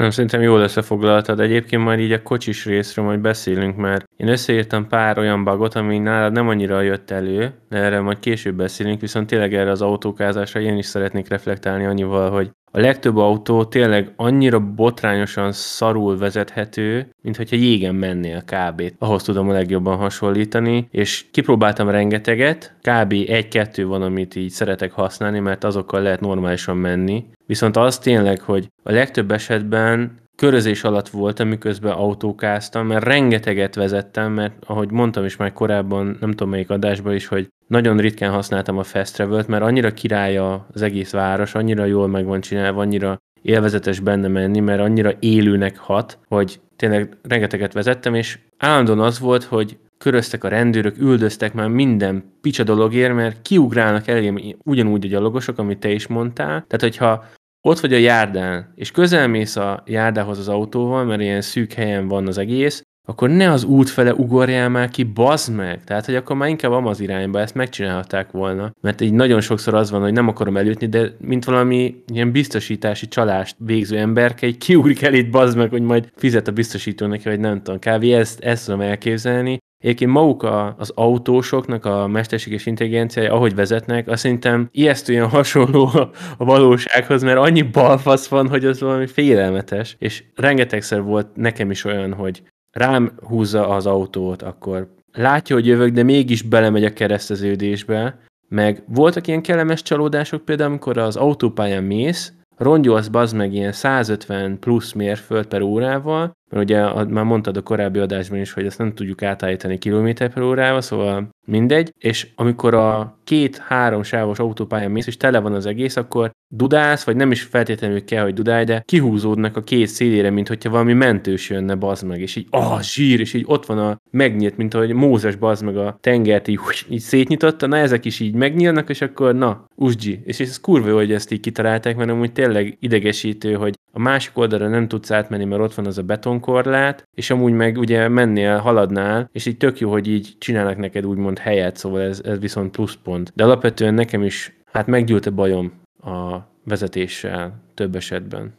Nem, szerintem jól összefoglaltad. Egyébként majd így a kocsis részről majd beszélünk, mert én összeírtam pár olyan bagot, ami nálad nem annyira jött elő, de erre majd később beszélünk, viszont tényleg erre az autókázásra én is szeretnék reflektálni annyival, hogy a legtöbb autó tényleg annyira botrányosan szarul vezethető, mint hogyha jégen mennél kb. Ahhoz tudom a legjobban hasonlítani, és kipróbáltam rengeteget, kb. egy-kettő van, amit így szeretek használni, mert azokkal lehet normálisan menni. Viszont az tényleg, hogy a legtöbb esetben körözés alatt voltam, miközben autókáztam, mert rengeteget vezettem, mert ahogy mondtam is már korábban, nem tudom melyik adásban is, hogy nagyon ritkán használtam a Fast travel mert annyira királya az egész város, annyira jól meg van csinálva, annyira élvezetes benne menni, mert annyira élőnek hat, hogy tényleg rengeteget vezettem, és állandóan az volt, hogy köröztek a rendőrök, üldöztek már minden picsa dologért, mert kiugrálnak elém ugyanúgy a gyalogosok, amit te is mondtál. Tehát, hogyha ott vagy a járdán, és közelmész a járdához az autóval, mert ilyen szűk helyen van az egész, akkor ne az út fele ugorjál már ki, bazd meg! Tehát, hogy akkor már inkább az irányba ezt megcsinálhatták volna. Mert így nagyon sokszor az van, hogy nem akarom elütni, de mint valami ilyen biztosítási csalást végző emberke, egy kiugrik el itt, bazd meg, hogy majd fizet a biztosító neki, vagy nem tudom, kávé, ezt, ezt tudom elképzelni, Egyébként maguk a, az autósoknak a mesterséges intelligenciája, ahogy vezetnek, azt szerintem ijesztően hasonló a, a valósághoz, mert annyi balfasz van, hogy az valami félelmetes. És rengetegszer volt nekem is olyan, hogy rám húzza az autót, akkor látja, hogy jövök, de mégis belemegy a kereszteződésbe, meg voltak ilyen kellemes csalódások például, amikor az autópályán mész, rongyolsz bazd meg ilyen 150 plusz mérföld per órával, mert ugye már mondtad a korábbi adásban is, hogy ezt nem tudjuk átállítani kilométer per órával, szóval mindegy, és amikor a két-három sávos autópályán mész, és tele van az egész, akkor dudálsz, vagy nem is feltétlenül kell, hogy dudálj, de kihúzódnak a két szélére, mint hogyha valami mentős jönne, bazd meg, és így, ah, zsír, és így ott van a megnyílt, mint ahogy Mózes bazd meg a tengert így, így szétnyitotta, na ezek is így megnyílnak, és akkor na, usgyi. És ez kurva jó, hogy ezt így kitalálták, mert amúgy tényleg idegesítő, hogy a másik oldalra nem tudsz átmenni, mert ott van az a betonkorlát, és amúgy meg ugye mennél, haladnál, és így tök jó, hogy így csinálnak neked úgymond helyet, szóval ez, ez viszont pluszpont. De alapvetően nekem is, hát meggyűlt a bajom a vezetéssel több esetben.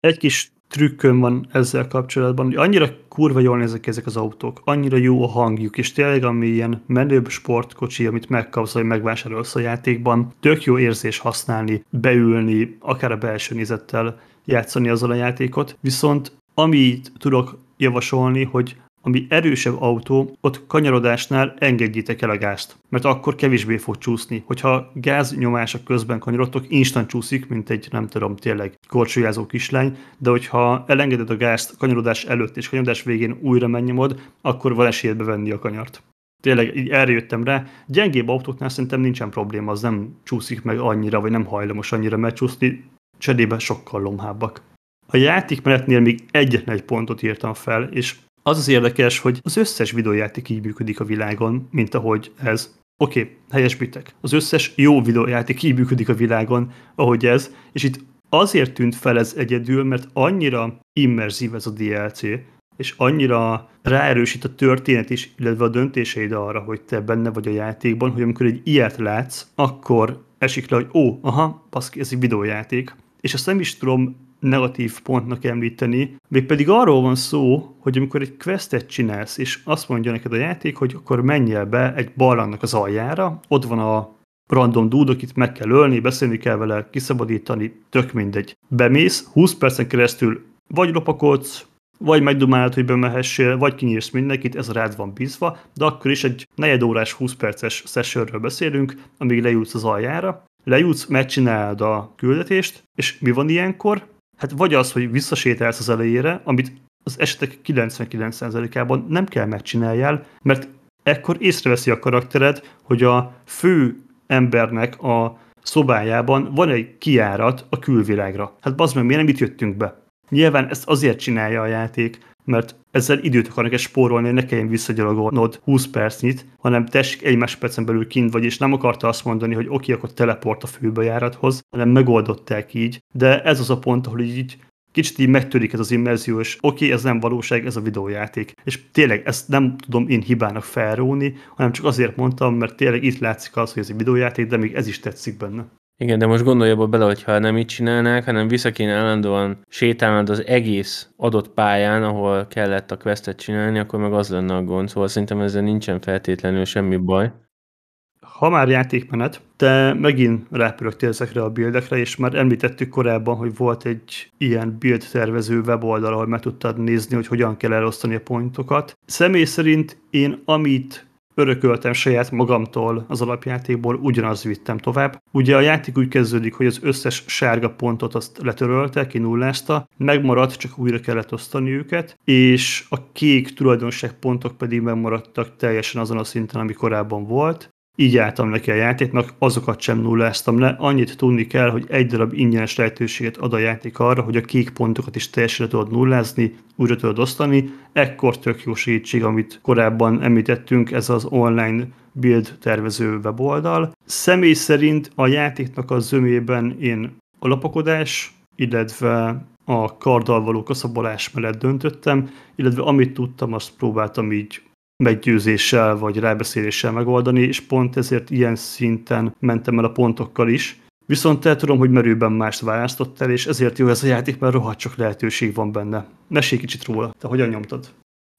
Egy kis trükköm van ezzel kapcsolatban, hogy annyira kurva jól nézek ezek az autók, annyira jó a hangjuk, és tényleg ami ilyen menőbb sportkocsi, amit megkapsz, vagy megvásárolsz a játékban, tök jó érzés használni, beülni, akár a belső nézettel játszani azzal a játékot, viszont amit tudok javasolni, hogy ami erősebb autó, ott kanyarodásnál engedjétek el a gázt, mert akkor kevésbé fog csúszni. Hogyha gáznyomások közben kanyarodtok, instant csúszik, mint egy nem tudom, tényleg korcsolyázó kislány, de hogyha elengeded a gázt kanyarodás előtt és kanyarodás végén újra megnyomod, akkor van esélyed bevenni a kanyart. Tényleg így erre jöttem rá. Gyengébb autóknál szerintem nincsen probléma, az nem csúszik meg annyira, vagy nem hajlamos annyira megcsúszni, cserébe sokkal lomhábbak. A játékmenetnél még egyetlen egy pontot írtam fel, és az az érdekes, hogy az összes videójáték így működik a világon, mint ahogy ez. Oké, okay, helyesbitek. Az összes jó videójáték így működik a világon, ahogy ez, és itt azért tűnt fel ez egyedül, mert annyira immerzív ez a DLC, és annyira ráerősít a történet is, illetve a döntéseid arra, hogy te benne vagy a játékban, hogy amikor egy ilyet látsz, akkor esik le, hogy ó, aha, baszki, ez egy videójáték. És azt nem is tudom negatív pontnak említeni, pedig arról van szó, hogy amikor egy questet csinálsz, és azt mondja neked a játék, hogy akkor menjél be egy barlangnak az aljára, ott van a random dude, akit meg kell ölni, beszélni kell vele, kiszabadítani, tök mindegy. Bemész, 20 percen keresztül vagy lopakodsz, vagy megdumálod, hogy bemehessél, vagy kinyírsz mindenkit, ez rád van bízva, de akkor is egy negyed órás, 20 perces sessionről beszélünk, amíg lejutsz az aljára, lejutsz, megcsinálod a küldetést, és mi van ilyenkor? Hát vagy az, hogy visszasétálsz az elejére, amit az esetek 99%-ában nem kell megcsináljál, mert ekkor észreveszi a karaktered, hogy a fő embernek a szobájában van egy kiárat a külvilágra. Hát bazd meg, miért nem itt jöttünk be? Nyilván ezt azért csinálja a játék, mert ezzel időt akar neked spórolni, hogy ne kelljen visszagyalogolnod 20 percnyit, hanem tessék egy másodpercen belül kint vagy, és nem akarta azt mondani, hogy oké, akkor teleport a főbejárathoz, hanem megoldották így. De ez az a pont, ahol így kicsit így megtörik ez az immerzió, és oké, ez nem valóság, ez a videójáték. És tényleg ezt nem tudom én hibának felróni, hanem csak azért mondtam, mert tényleg itt látszik az, hogy ez egy videójáték, de még ez is tetszik benne. Igen, de most gondolj abba bele, hogy ha nem így csinálnák, hanem vissza kéne állandóan sétálnod az egész adott pályán, ahol kellett a questet csinálni, akkor meg az lenne a gond. Szóval szerintem ezzel nincsen feltétlenül semmi baj. Ha már játékmenet, te megint rápörögtél ezekre a buildekre, és már említettük korábban, hogy volt egy ilyen build tervező weboldal, ahol meg tudtad nézni, hogy hogyan kell elosztani a pontokat. Személy szerint én amit örököltem saját magamtól az alapjátékból, ugyanazt vittem tovább. Ugye a játék úgy kezdődik, hogy az összes sárga pontot azt letörölte, kinullázta, megmaradt, csak újra kellett osztani őket, és a kék tulajdonságpontok pedig megmaradtak teljesen azon a szinten, ami korábban volt így álltam neki a játéknak, azokat sem nulláztam le. Annyit tudni kell, hogy egy darab ingyenes lehetőséget ad a játék arra, hogy a kék pontokat is teljesen tudod nullázni, újra tudod osztani. Ekkor tök jó segítség, amit korábban említettünk, ez az online build tervező weboldal. Személy szerint a játéknak a zömében én a lapokodás, illetve a karddal való kaszabolás mellett döntöttem, illetve amit tudtam, azt próbáltam így meggyőzéssel vagy rábeszéléssel megoldani, és pont ezért ilyen szinten mentem el a pontokkal is. Viszont el tudom, hogy merőben mást választottál, és ezért jó ez a játék, mert rohadt csak lehetőség van benne. Mesélj kicsit róla, te hogyan nyomtad?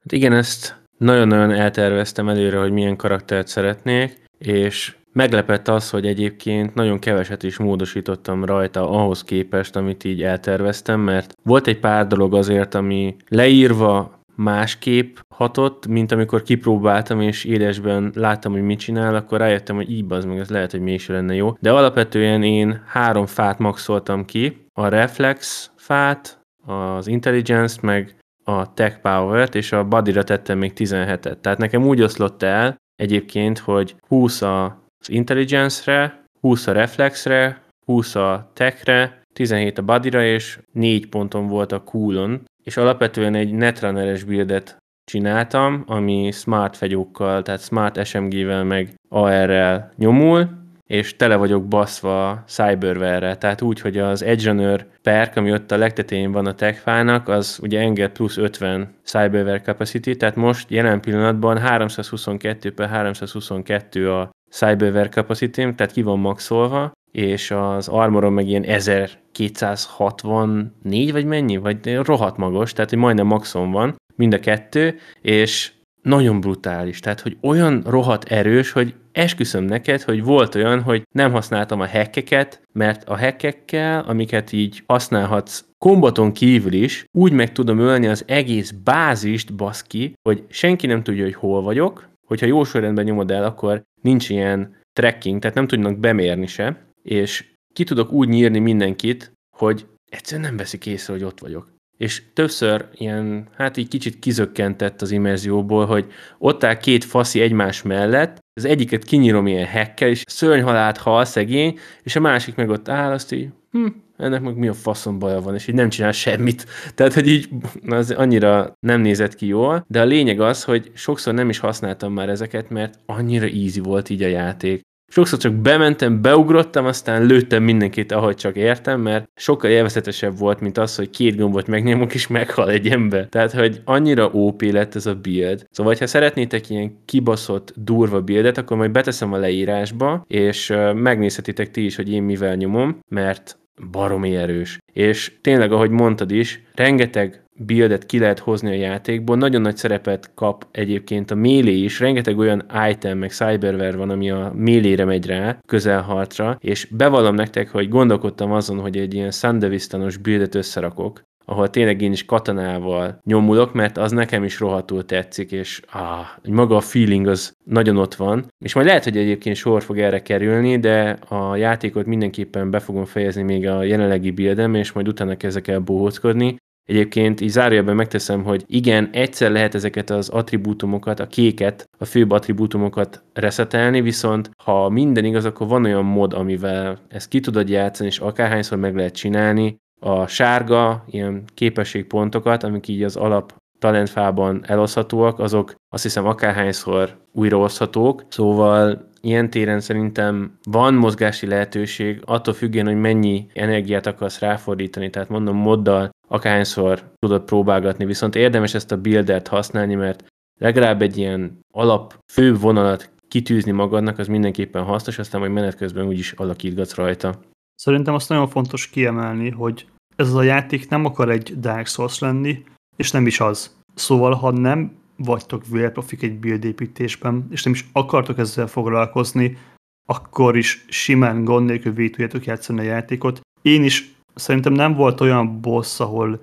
Hát igen, ezt nagyon-nagyon elterveztem előre, hogy milyen karaktert szeretnék, és meglepett az, hogy egyébként nagyon keveset is módosítottam rajta ahhoz képest, amit így elterveztem, mert volt egy pár dolog azért, ami leírva másképp hatott, mint amikor kipróbáltam, és édesben láttam, hogy mit csinál, akkor rájöttem, hogy így az meg ez lehet, hogy mégis lenne jó. De alapvetően én három fát maxoltam ki, a Reflex fát, az Intelligence-t, meg a Tech Power-t, és a Body-ra tettem még 17-et. Tehát nekem úgy oszlott el egyébként, hogy 20 az Intelligence-re, 20 a Reflexre, 20 a Tech-re, 17 a Body-ra, és 4 ponton volt a Coolon, és alapvetően egy netrunneres buildet csináltam, ami smart fegyókkal, tehát smart SMG-vel meg AR-rel nyomul, és tele vagyok baszva cyberware tehát úgy, hogy az Edge Runner perk, ami ott a legtetején van a techfának, az ugye enged plusz 50 cyberware capacity, tehát most jelen pillanatban 322 per 322 a cyberware capacity tehát ki van maxolva, és az armoron meg ilyen 1264 vagy mennyi, vagy rohadt magos, tehát hogy majdnem maxon van mind a kettő, és nagyon brutális. Tehát, hogy olyan rohadt erős, hogy esküszöm neked, hogy volt olyan, hogy nem használtam a hekkeket, mert a hekkekkel, amiket így használhatsz kombaton kívül is, úgy meg tudom ölni az egész bázist, baszki, hogy senki nem tudja, hogy hol vagyok, hogyha jó sorrendben nyomod el, akkor nincs ilyen tracking, tehát nem tudnak bemérni se, és ki tudok úgy nyírni mindenkit, hogy egyszerűen nem veszik észre, hogy ott vagyok és többször ilyen, hát így kicsit kizökkentett az immerzióból, hogy ott áll két faszi egymás mellett, az egyiket kinyírom ilyen hekkel, és szörnyhalált hal szegény, és a másik meg ott áll, azt így, hm, ennek meg mi a faszom baja van, és így nem csinál semmit. Tehát, hogy így az annyira nem nézett ki jól, de a lényeg az, hogy sokszor nem is használtam már ezeket, mert annyira easy volt így a játék. Sokszor csak bementem, beugrottam, aztán lőttem mindenkit, ahogy csak értem, mert sokkal élvezetesebb volt, mint az, hogy két gombot megnyomok, és meghal egy ember. Tehát, hogy annyira OP lett ez a build. Szóval, ha szeretnétek ilyen kibaszott, durva buildet, akkor majd beteszem a leírásba, és megnézhetitek ti is, hogy én mivel nyomom, mert baromi erős. És tényleg, ahogy mondtad is, rengeteg buildet ki lehet hozni a játékból. Nagyon nagy szerepet kap egyébként a melee is, rengeteg olyan item, meg cyberware van, ami a mélére megy rá, közelharcra, és bevallom nektek, hogy gondolkodtam azon, hogy egy ilyen Sandevistanos buildet összerakok, ahol tényleg én is katonával nyomulok, mert az nekem is rohadtul tetszik, és ah, maga a feeling az nagyon ott van. És majd lehet, hogy egyébként sor fog erre kerülni, de a játékot mindenképpen be fogom fejezni még a jelenlegi buildem, és majd utána kezdek el bohóckodni. Egyébként így zárójelben megteszem, hogy igen, egyszer lehet ezeket az attribútumokat, a kéket, a főbb attribútumokat reszetelni, viszont ha minden igaz, akkor van olyan mod, amivel ezt ki tudod játszani, és akárhányszor meg lehet csinálni. A sárga ilyen képességpontokat, amik így az alap talentfában eloszhatóak, azok azt hiszem akárhányszor újraoszthatók, szóval ilyen téren szerintem van mozgási lehetőség, attól függően, hogy mennyi energiát akarsz ráfordítani, tehát mondom, moddal akárhányszor tudod próbálgatni, viszont érdemes ezt a buildert használni, mert legalább egy ilyen alap fő vonalat kitűzni magadnak, az mindenképpen hasznos, aztán majd menet közben úgyis alakítgatsz rajta. Szerintem azt nagyon fontos kiemelni, hogy ez a játék nem akar egy Dark Souls lenni, és nem is az. Szóval, ha nem vagytok vélprofik egy build építésben, és nem is akartok ezzel foglalkozni, akkor is simán gond nélkül végig tudjátok játszani a játékot. Én is szerintem nem volt olyan boss, ahol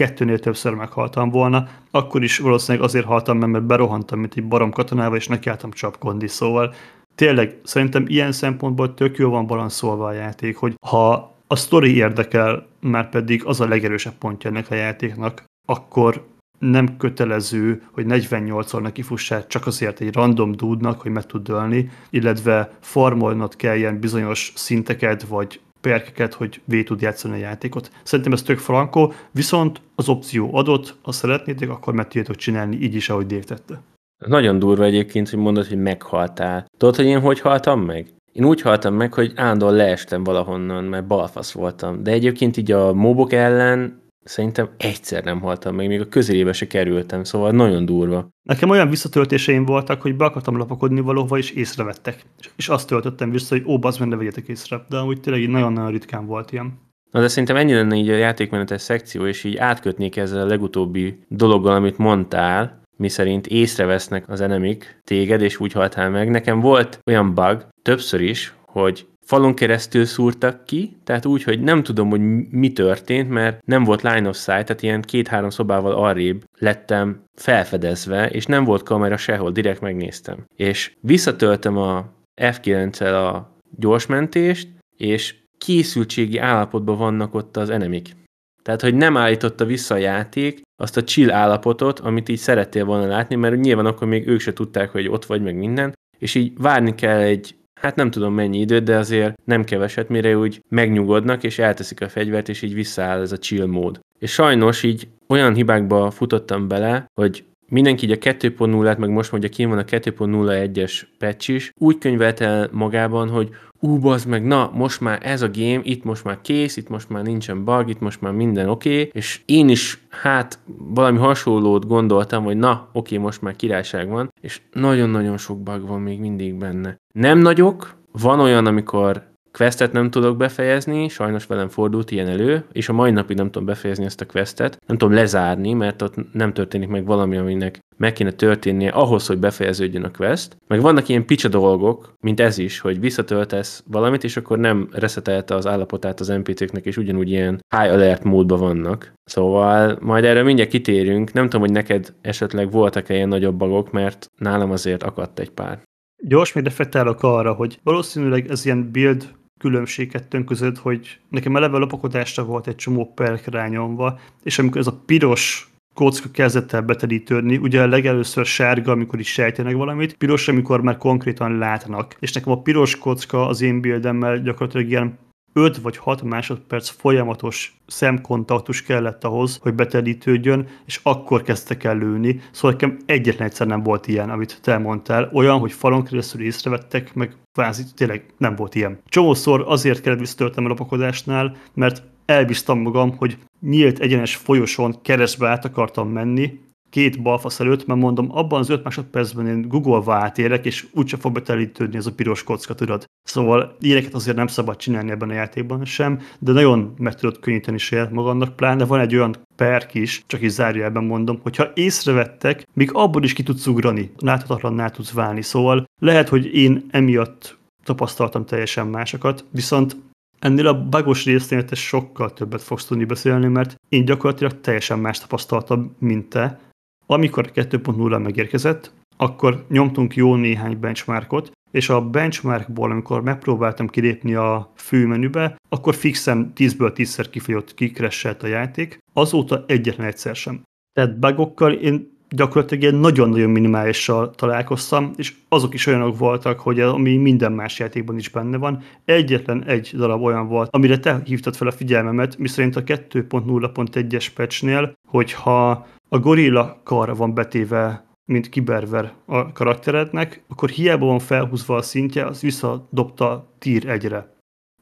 kettőnél többször meghaltam volna, akkor is valószínűleg azért haltam, mert berohantam, mint egy barom katonával, és nekiálltam csapkondi, szóval tényleg szerintem ilyen szempontból tök jó van balanszolva a játék, hogy ha a sztori érdekel, már pedig az a legerősebb pontja ennek a játéknak, akkor nem kötelező, hogy 48-szor neki fussál csak azért egy random dúdnak, hogy meg tud dölni, illetve farmolnod ilyen bizonyos szinteket, vagy perkeket, hogy végig tud játszani a játékot. Szerintem ez tök frankó, viszont az opció adott, ha szeretnétek, akkor meg tudjátok csinálni így is, ahogy Dave. Nagyon durva egyébként, hogy mondod, hogy meghaltál. Tudod, hogy én hogy haltam meg? Én úgy haltam meg, hogy állandóan leestem valahonnan, mert balfasz voltam. De egyébként így a mobok ellen szerintem egyszer nem haltam meg, még a közelébe se kerültem, szóval nagyon durva. Nekem olyan visszatöltéseim voltak, hogy be akartam lapakodni valahova, és észrevettek. És azt töltöttem vissza, hogy ó, bazd ne vegyetek észre. De amúgy tényleg nagyon-nagyon ritkán volt ilyen. Na de szerintem ennyi lenne így a játékmenetes szekció, és így átkötnék ezzel a legutóbbi dologgal, amit mondtál, mi szerint észrevesznek az enemik téged, és úgy haltál meg. Nekem volt olyan bug, többször is, hogy falon keresztül szúrtak ki, tehát úgy, hogy nem tudom, hogy mi történt, mert nem volt line of sight, tehát ilyen két-három szobával arrébb lettem felfedezve, és nem volt kamera sehol, direkt megnéztem. És visszatöltem a F9-el a gyorsmentést, és készültségi állapotban vannak ott az enemik. Tehát, hogy nem állította vissza a játék azt a chill állapotot, amit így szerettél volna látni, mert nyilván akkor még ők se tudták, hogy ott vagy meg minden, és így várni kell egy hát nem tudom mennyi időt, de azért nem keveset, mire úgy megnyugodnak, és elteszik a fegyvert, és így visszaáll ez a chill mód. És sajnos így olyan hibákba futottam bele, hogy mindenki így a 2.0-át, meg most mondja, ki van a 2.01-es patch is, úgy könyvelt el magában, hogy ú, bazd meg, na, most már ez a game, itt most már kész, itt most már nincsen bug, itt most már minden oké, okay, és én is, hát, valami hasonlót gondoltam, hogy na, oké, okay, most már királyság van, és nagyon-nagyon sok bug van még mindig benne. Nem nagyok, van olyan, amikor questet nem tudok befejezni, sajnos velem fordult ilyen elő, és a mai napig nem tudom befejezni ezt a questet, nem tudom lezárni, mert ott nem történik meg valami, aminek meg kéne történnie ahhoz, hogy befejeződjön a quest. Meg vannak ilyen picsa dolgok, mint ez is, hogy visszatöltesz valamit, és akkor nem reszetelte az állapotát az NPC-knek, és ugyanúgy ilyen high alert módban vannak. Szóval majd erről mindjárt kitérünk. Nem tudom, hogy neked esetleg voltak-e ilyen nagyobb bagok, mert nálam azért akadt egy pár. Gyors még reflektálok arra, hogy valószínűleg ez ilyen build különbség kettőnk között, hogy nekem eleve lopakodásra volt egy csomó perk rányomva, és amikor ez a piros kocka kezdett el betelítődni, ugye legelőször sárga, amikor is sejtenek valamit, piros, amikor már konkrétan látnak. És nekem a piros kocka az én bildemmel gyakorlatilag ilyen 5 vagy 6 másodperc folyamatos szemkontaktus kellett ahhoz, hogy betelítődjön, és akkor kezdtek el lőni. Szóval nekem egyetlen egyszer nem volt ilyen, amit te mondtál. Olyan, hogy falon keresztül észrevettek, meg kvázi tényleg nem volt ilyen. Csomószor azért kellett visszatöltem a lopakodásnál, mert elbíztam magam, hogy nyílt egyenes folyosón keresztbe át akartam menni, két balfasz előtt, mert mondom, abban az öt másodpercben én Google-va átérek, és úgyse fog betelítődni ez a piros kocka, tudod. Szóval ilyeneket azért nem szabad csinálni ebben a játékban sem, de nagyon meg tudod könnyíteni saját magadnak, pláne van egy olyan perk is, csak is zárójelben mondom, hogyha észrevettek, még abból is ki tudsz ugrani, láthatatlanná tudsz válni. Szóval lehet, hogy én emiatt tapasztaltam teljesen másokat, viszont Ennél a bagos résznél te sokkal többet fogsz tudni beszélni, mert én gyakorlatilag teljesen más tapasztaltam, mint te. Amikor 2.0 megérkezett, akkor nyomtunk jó néhány benchmarkot, és a benchmarkból, amikor megpróbáltam kilépni a főmenübe, akkor fixen 10-ből 10-szer kifolyott, kikresselt a játék, azóta egyetlen egyszer sem. Tehát bugokkal én gyakorlatilag ilyen nagyon-nagyon minimálissal találkoztam, és azok is olyanok voltak, hogy ami minden más játékban is benne van. Egyetlen egy darab olyan volt, amire te hívtad fel a figyelmemet, miszerint a 2.0.1-es patchnél, hogyha a gorilla kar van betéve mint kiberver a karakterednek, akkor hiába van felhúzva a szintje, az visszadobta tír egyre.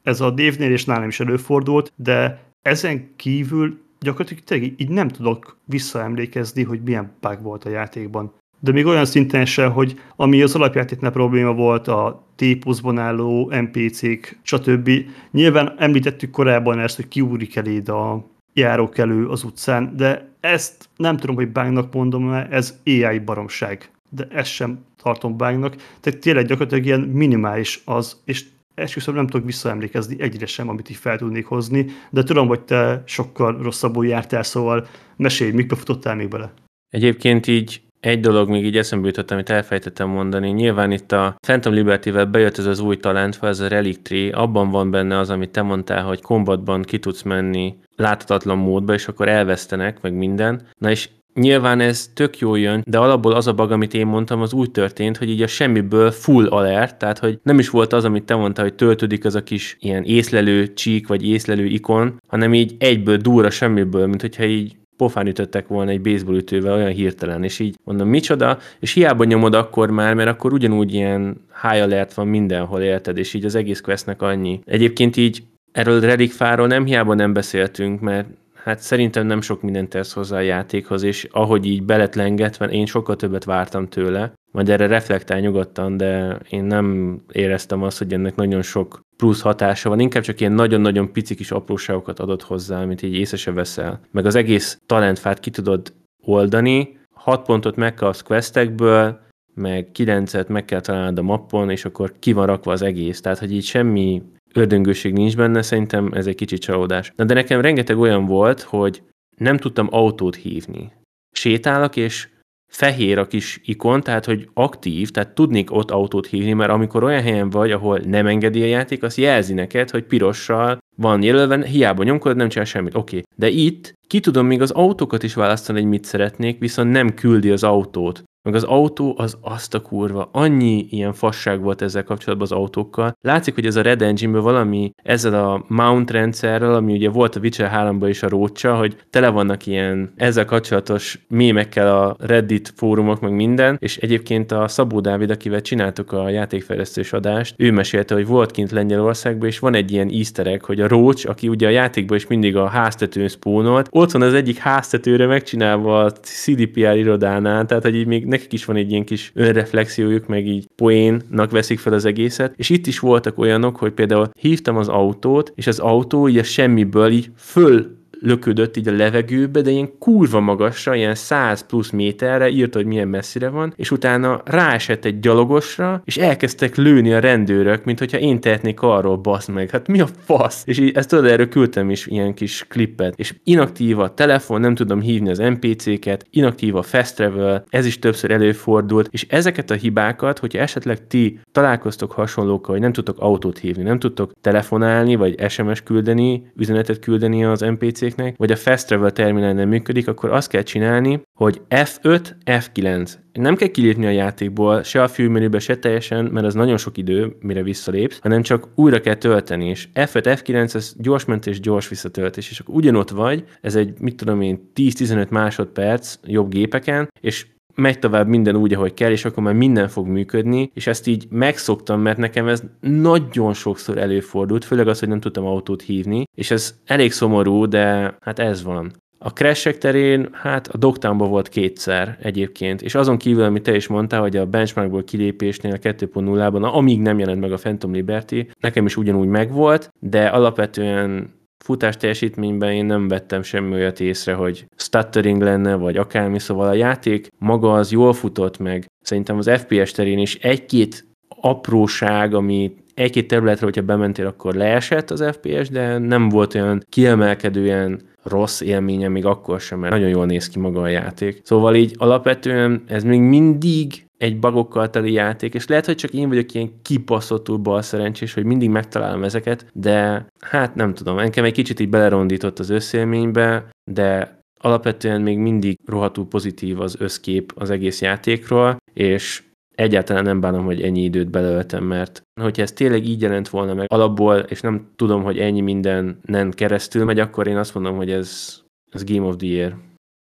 Ez a Dave-nél és nálam is előfordult, de ezen kívül gyakorlatilag tényleg így nem tudok visszaemlékezni, hogy milyen bug volt a játékban. De még olyan szinten se, hogy ami az alapjátéknál probléma volt, a T-puszban álló NPC-k, stb. Nyilván említettük korábban ezt, hogy kiúrik eléd a járók az utcán, de ezt nem tudom, hogy bugnak mondom -e, ez AI baromság. De ezt sem tartom bugnak. Tehát tényleg gyakorlatilag ilyen minimális az, és esküszöm nem tudok visszaemlékezni egyre sem, amit így fel tudnék hozni, de tudom, hogy te sokkal rosszabbul jártál, szóval mesélj, mikbe futottál még bele? Egyébként így egy dolog még így eszembe jutott, amit elfejtettem mondani. Nyilván itt a Phantom Liberty-vel bejött ez az új talentfa, ez a Relic Tree. Abban van benne az, amit te mondtál, hogy kombatban ki tudsz menni láthatatlan módba, és akkor elvesztenek, meg minden. Na és Nyilván ez tök jó jön, de alapból az a bug, amit én mondtam, az úgy történt, hogy így a semmiből full alert, tehát hogy nem is volt az, amit te mondtál, hogy töltődik az a kis ilyen észlelő csík, vagy észlelő ikon, hanem így egyből durra semmiből, mint hogyha így pofán ütöttek volna egy baseballütővel olyan hirtelen, és így mondom, micsoda, és hiába nyomod akkor már, mert akkor ugyanúgy ilyen high alert van mindenhol, érted, és így az egész questnek annyi. Egyébként így erről Relic Fáról nem hiába nem beszéltünk, mert hát szerintem nem sok mindent tesz hozzá a játékhoz, és ahogy így belet lengetve, én sokkal többet vártam tőle, majd erre reflektál nyugodtan, de én nem éreztem azt, hogy ennek nagyon sok plusz hatása van, inkább csak ilyen nagyon-nagyon pici kis apróságokat adott hozzá, amit így észre se veszel. Meg az egész talentfát ki tudod oldani, 6 pontot megkapsz questekből, meg 9-et meg kell találnod a mappon, és akkor ki van rakva az egész. Tehát, hogy így semmi ördöngőség nincs benne, szerintem ez egy kicsit csalódás. Na de nekem rengeteg olyan volt, hogy nem tudtam autót hívni. Sétálok, és fehér a kis ikon, tehát hogy aktív, tehát tudnék ott autót hívni, mert amikor olyan helyen vagy, ahol nem engedi a játék, az jelzi neked, hogy pirossal van jelölve, hiába nyomkod, nem csinál semmit. Oké. Okay. De itt ki tudom még az autókat is választani, hogy mit szeretnék, viszont nem küldi az autót. Meg az autó az azt a kurva. Annyi ilyen fasság volt ezzel kapcsolatban az autókkal. Látszik, hogy ez a Red engine valami ezzel a mount rendszerrel, ami ugye volt a Witcher 3 is a rócsa, hogy tele vannak ilyen ezzel kapcsolatos mémekkel a Reddit fórumok, meg minden, és egyébként a Szabó Dávid, akivel csináltuk a játékfejlesztős adást, ő mesélte, hogy volt kint Lengyelországban, és van egy ilyen easter egg, hogy a Rócs, aki ugye a játékban is mindig a háztetőn spónolt, ott van az egyik háztetőre megcsinálva a CDPR irodánál, tehát hogy így még nekik is van egy ilyen kis önreflexiójuk, meg így poénnak veszik fel az egészet, és itt is voltak olyanok, hogy például hívtam az autót, és az autó így a semmiből így föl löködött így a levegőbe, de ilyen kurva magasra, ilyen 100 plusz méterre, írta, hogy milyen messzire van, és utána ráesett egy gyalogosra, és elkezdtek lőni a rendőrök, mint hogyha én tehetnék arról, basz meg, hát mi a fasz? És így, ezt tudod, erről küldtem is ilyen kis klippet, és inaktív a telefon, nem tudom hívni az NPC-ket, inaktív a fast travel, ez is többször előfordult, és ezeket a hibákat, hogyha esetleg ti találkoztok hasonlókkal, hogy nem tudtok autót hívni, nem tudtok telefonálni, vagy SMS küldeni, üzenetet küldeni az NPC PC-knek, vagy a Fast Travel terminál nem működik, akkor azt kell csinálni, hogy F5, F9. Nem kell kilépni a játékból, se a fülmenübe, se teljesen, mert az nagyon sok idő, mire visszalépsz, hanem csak újra kell tölteni, és F5, F9, ez gyors mentés, gyors visszatöltés, és akkor ugyanott vagy, ez egy, mit tudom én, 10-15 másodperc jobb gépeken, és megy tovább minden úgy, ahogy kell, és akkor már minden fog működni, és ezt így megszoktam, mert nekem ez nagyon sokszor előfordult, főleg az, hogy nem tudtam autót hívni, és ez elég szomorú, de hát ez van. A crash terén, hát a Dogtownban volt kétszer egyébként, és azon kívül, amit te is mondtál, hogy a benchmarkból kilépésnél a 2.0-ban, amíg nem jelent meg a Phantom Liberty, nekem is ugyanúgy megvolt, de alapvetően futás teljesítményben én nem vettem semmi olyat észre, hogy stuttering lenne, vagy akármi, szóval a játék maga az jól futott meg. Szerintem az FPS terén is egy-két apróság, ami egy-két területre, hogyha bementél, akkor leesett az FPS, de nem volt olyan kiemelkedően rossz élménye még akkor sem, mert nagyon jól néz ki maga a játék. Szóval így alapvetően ez még mindig egy bagokkal teli játék, és lehet, hogy csak én vagyok ilyen kipaszottul bal szerencsés, hogy mindig megtalálom ezeket, de hát nem tudom, engem egy kicsit így belerondított az összélménybe, de alapvetően még mindig rohadtul pozitív az összkép az egész játékról, és egyáltalán nem bánom, hogy ennyi időt belöltem, mert hogyha ez tényleg így jelent volna meg alapból, és nem tudom, hogy ennyi mindenen keresztül megy, akkor én azt mondom, hogy ez, ez Game of the Year.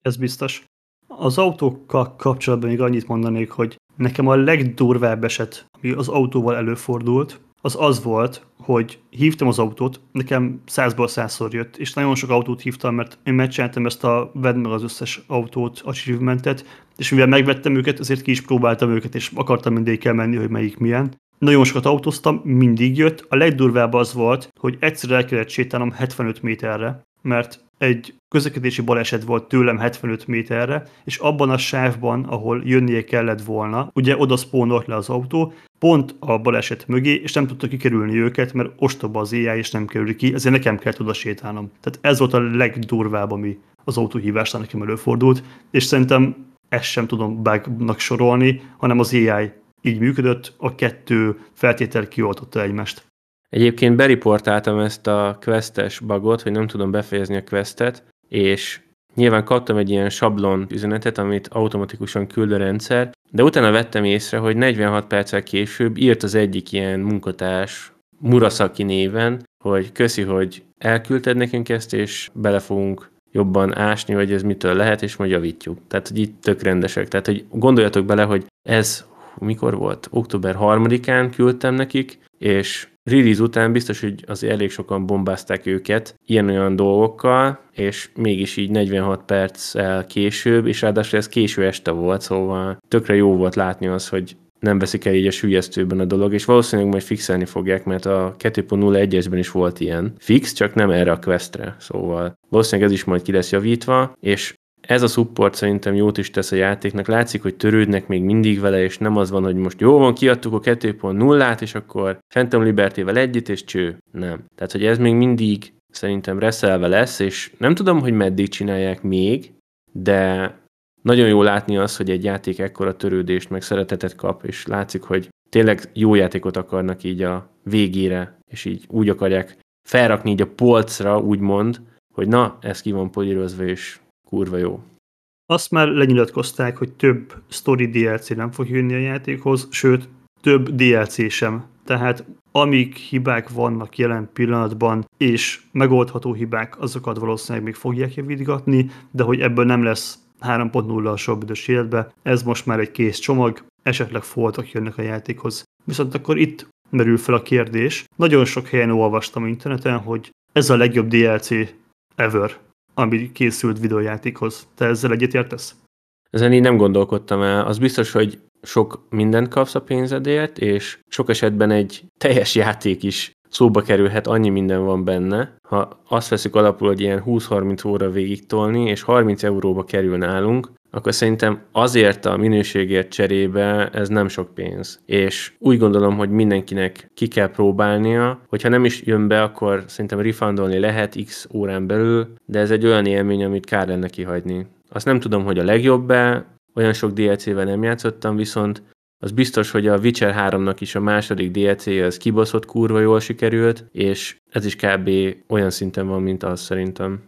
Ez biztos. Az autókkal kapcsolatban még annyit mondanék, hogy nekem a legdurvább eset, ami az autóval előfordult, az az volt, hogy hívtam az autót, nekem százból százszor jött, és nagyon sok autót hívtam, mert én megcsináltam ezt a vedd meg az összes autót, achievementet, és mivel megvettem őket, ezért ki is próbáltam őket, és akartam mindig menni, hogy melyik milyen. Nagyon sokat autóztam, mindig jött. A legdurvább az volt, hogy egyszer el kellett sétálnom 75 méterre, mert egy közlekedési baleset volt tőlem 75 méterre, és abban a sávban, ahol jönnie kellett volna, ugye oda spawnolt le az autó, pont a baleset mögé, és nem tudta kikerülni őket, mert ostoba az éjjel, és nem kerül ki, ezért nekem kellett oda sétálnom. Tehát ez volt a legdurvább, ami az autóhívásnál nekem előfordult, és szerintem ezt sem tudom bugnak sorolni, hanem az AI így működött, a kettő feltétel kioltotta egymást. Egyébként beriportáltam ezt a questes bugot, hogy nem tudom befejezni a questet, és nyilván kaptam egy ilyen sablon üzenetet, amit automatikusan küld a rendszer, de utána vettem észre, hogy 46 perccel később írt az egyik ilyen munkatárs Murasaki néven, hogy köszi, hogy elküldted nekünk ezt, és bele fogunk jobban ásni, hogy ez mitől lehet, és majd javítjuk. Tehát, hogy itt tök rendesek. Tehát, hogy gondoljatok bele, hogy ez mikor volt? Október 3-án küldtem nekik, és release után biztos, hogy azért elég sokan bombázták őket ilyen-olyan dolgokkal, és mégis így 46 perccel később, és ráadásul ez késő este volt, szóval tökre jó volt látni az, hogy nem veszik el így a sülyeztőben a dolog, és valószínűleg majd fixelni fogják, mert a 2.01-esben is volt ilyen fix, csak nem erre a questre, szóval valószínűleg ez is majd ki lesz javítva, és ez a support szerintem jót is tesz a játéknak. Látszik, hogy törődnek még mindig vele, és nem az van, hogy most jó van, kiadtuk a 2.0-át, és akkor Phantom Liberty-vel együtt, és cső. Nem. Tehát, hogy ez még mindig szerintem reszelve lesz, és nem tudom, hogy meddig csinálják még, de nagyon jó látni az, hogy egy játék ekkora törődést, meg szeretetet kap, és látszik, hogy tényleg jó játékot akarnak így a végére, és így úgy akarják felrakni így a polcra, úgymond, hogy na, ez ki van polírozva, és kurva jó. Azt már lenyilatkozták, hogy több story DLC nem fog jönni a játékhoz, sőt, több DLC sem. Tehát amik hibák vannak jelen pillanatban, és megoldható hibák, azokat valószínűleg még fogják javítgatni, de hogy ebből nem lesz 3.0 a sobb életbe, ez most már egy kész csomag, esetleg foltok jönnek a játékhoz. Viszont akkor itt merül fel a kérdés. Nagyon sok helyen olvastam interneten, hogy ez a legjobb DLC ever ami készült videójátékhoz. Te ezzel egyetértesz? ezen így nem gondolkodtam el. Az biztos, hogy sok mindent kapsz a pénzedért, és sok esetben egy teljes játék is szóba kerülhet, annyi minden van benne. Ha azt veszük alapul, hogy ilyen 20-30 óra végig tolni, és 30 euróba kerül nálunk, akkor szerintem azért a minőségért cserébe ez nem sok pénz. És úgy gondolom, hogy mindenkinek ki kell próbálnia, hogyha nem is jön be, akkor szerintem refundolni lehet x órán belül, de ez egy olyan élmény, amit kár lenne kihagyni. Azt nem tudom, hogy a legjobb-e, olyan sok DLC-vel nem játszottam, viszont az biztos, hogy a Witcher 3-nak is a második DLC az kibaszott kurva jól sikerült, és ez is kb. olyan szinten van, mint az szerintem.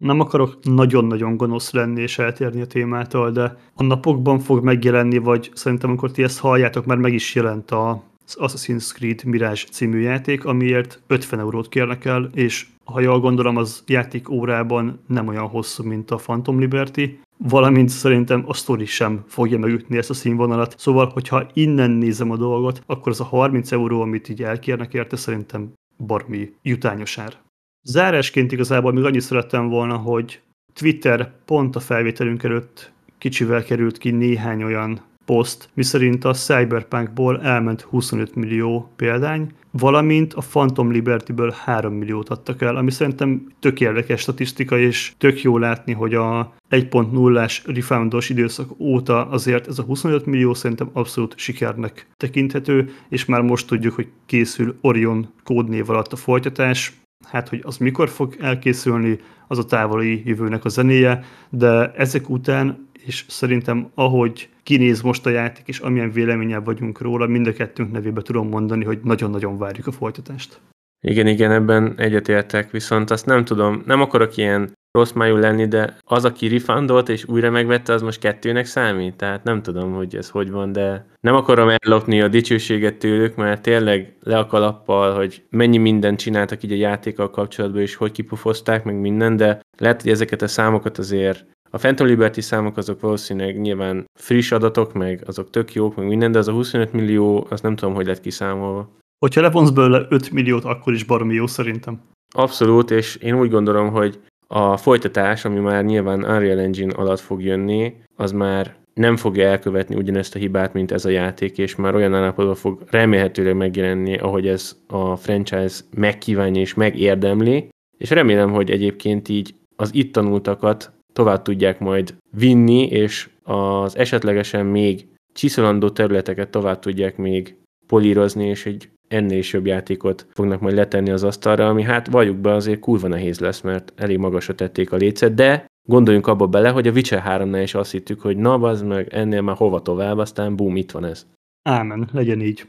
Nem akarok nagyon-nagyon gonosz lenni és eltérni a témától, de a napokban fog megjelenni, vagy szerintem amikor ti ezt halljátok, már meg is jelent a az Assassin's Creed Mirage című játék, amiért 50 eurót kérnek el, és ha jól gondolom, az játék órában nem olyan hosszú, mint a Phantom Liberty, valamint szerintem a sztori sem fogja megütni ezt a színvonalat. Szóval, hogyha innen nézem a dolgot, akkor az a 30 euró, amit így elkérnek érte, szerintem barmi jutányos ár. Zárásként igazából még annyit szerettem volna, hogy Twitter pont a felvételünk előtt kicsivel került ki néhány olyan poszt, miszerint a Cyberpunkból elment 25 millió példány, valamint a Phantom Liberty-ből 3 milliót adtak el, ami szerintem tök érdekes statisztika, és tök jó látni, hogy a 1.0-ás refoundos időszak óta azért ez a 25 millió szerintem abszolút sikernek tekinthető, és már most tudjuk, hogy készül Orion kódnév alatt a folytatás, hát hogy az mikor fog elkészülni, az a távoli jövőnek a zenéje, de ezek után, és szerintem ahogy kinéz most a játék, és amilyen véleményel vagyunk róla, mind a kettőnk nevébe tudom mondani, hogy nagyon-nagyon várjuk a folytatást. Igen, igen, ebben egyetértek, viszont azt nem tudom, nem akarok ilyen rossz májú lenni, de az, aki refundolt és újra megvette, az most kettőnek számít, tehát nem tudom, hogy ez hogy van, de nem akarom ellopni a dicsőséget tőlük, mert tényleg le a kalappal, hogy mennyi mindent csináltak így a játékkal kapcsolatban, és hogy kipufozták, meg minden, de lehet, hogy ezeket a számokat azért a Phantom Liberty számok azok valószínűleg nyilván friss adatok, meg azok tök jók, meg minden, de az a 25 millió, azt nem tudom, hogy lett kiszámolva. Hogyha levonsz belőle 5 milliót, akkor is baromi jó szerintem. Abszolút, és én úgy gondolom, hogy a folytatás, ami már nyilván Unreal Engine alatt fog jönni, az már nem fogja elkövetni ugyanezt a hibát, mint ez a játék, és már olyan állapotban fog remélhetőleg megjelenni, ahogy ez a franchise megkívánja és megérdemli, és remélem, hogy egyébként így az itt tanultakat tovább tudják majd vinni, és az esetlegesen még csiszolandó területeket tovább tudják még polírozni, és egy ennél is jobb játékot fognak majd letenni az asztalra, ami hát valljuk be azért kurva nehéz lesz, mert elég magasra tették a lécet, de gondoljunk abba bele, hogy a Witcher 3-nál is azt hittük, hogy na, az meg ennél már hova tovább, aztán bum, itt van ez. Ámen, legyen így.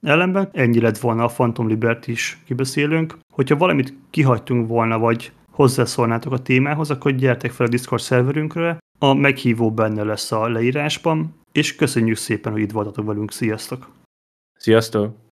Ellenben ennyi lett volna a Phantom Liberty is kibeszélünk. Hogyha valamit kihagytunk volna, vagy hozzászólnátok a témához, akkor gyertek fel a Discord szerverünkre, a meghívó benne lesz a leírásban, és köszönjük szépen, hogy itt voltatok velünk. Sziasztok! Sziasztok!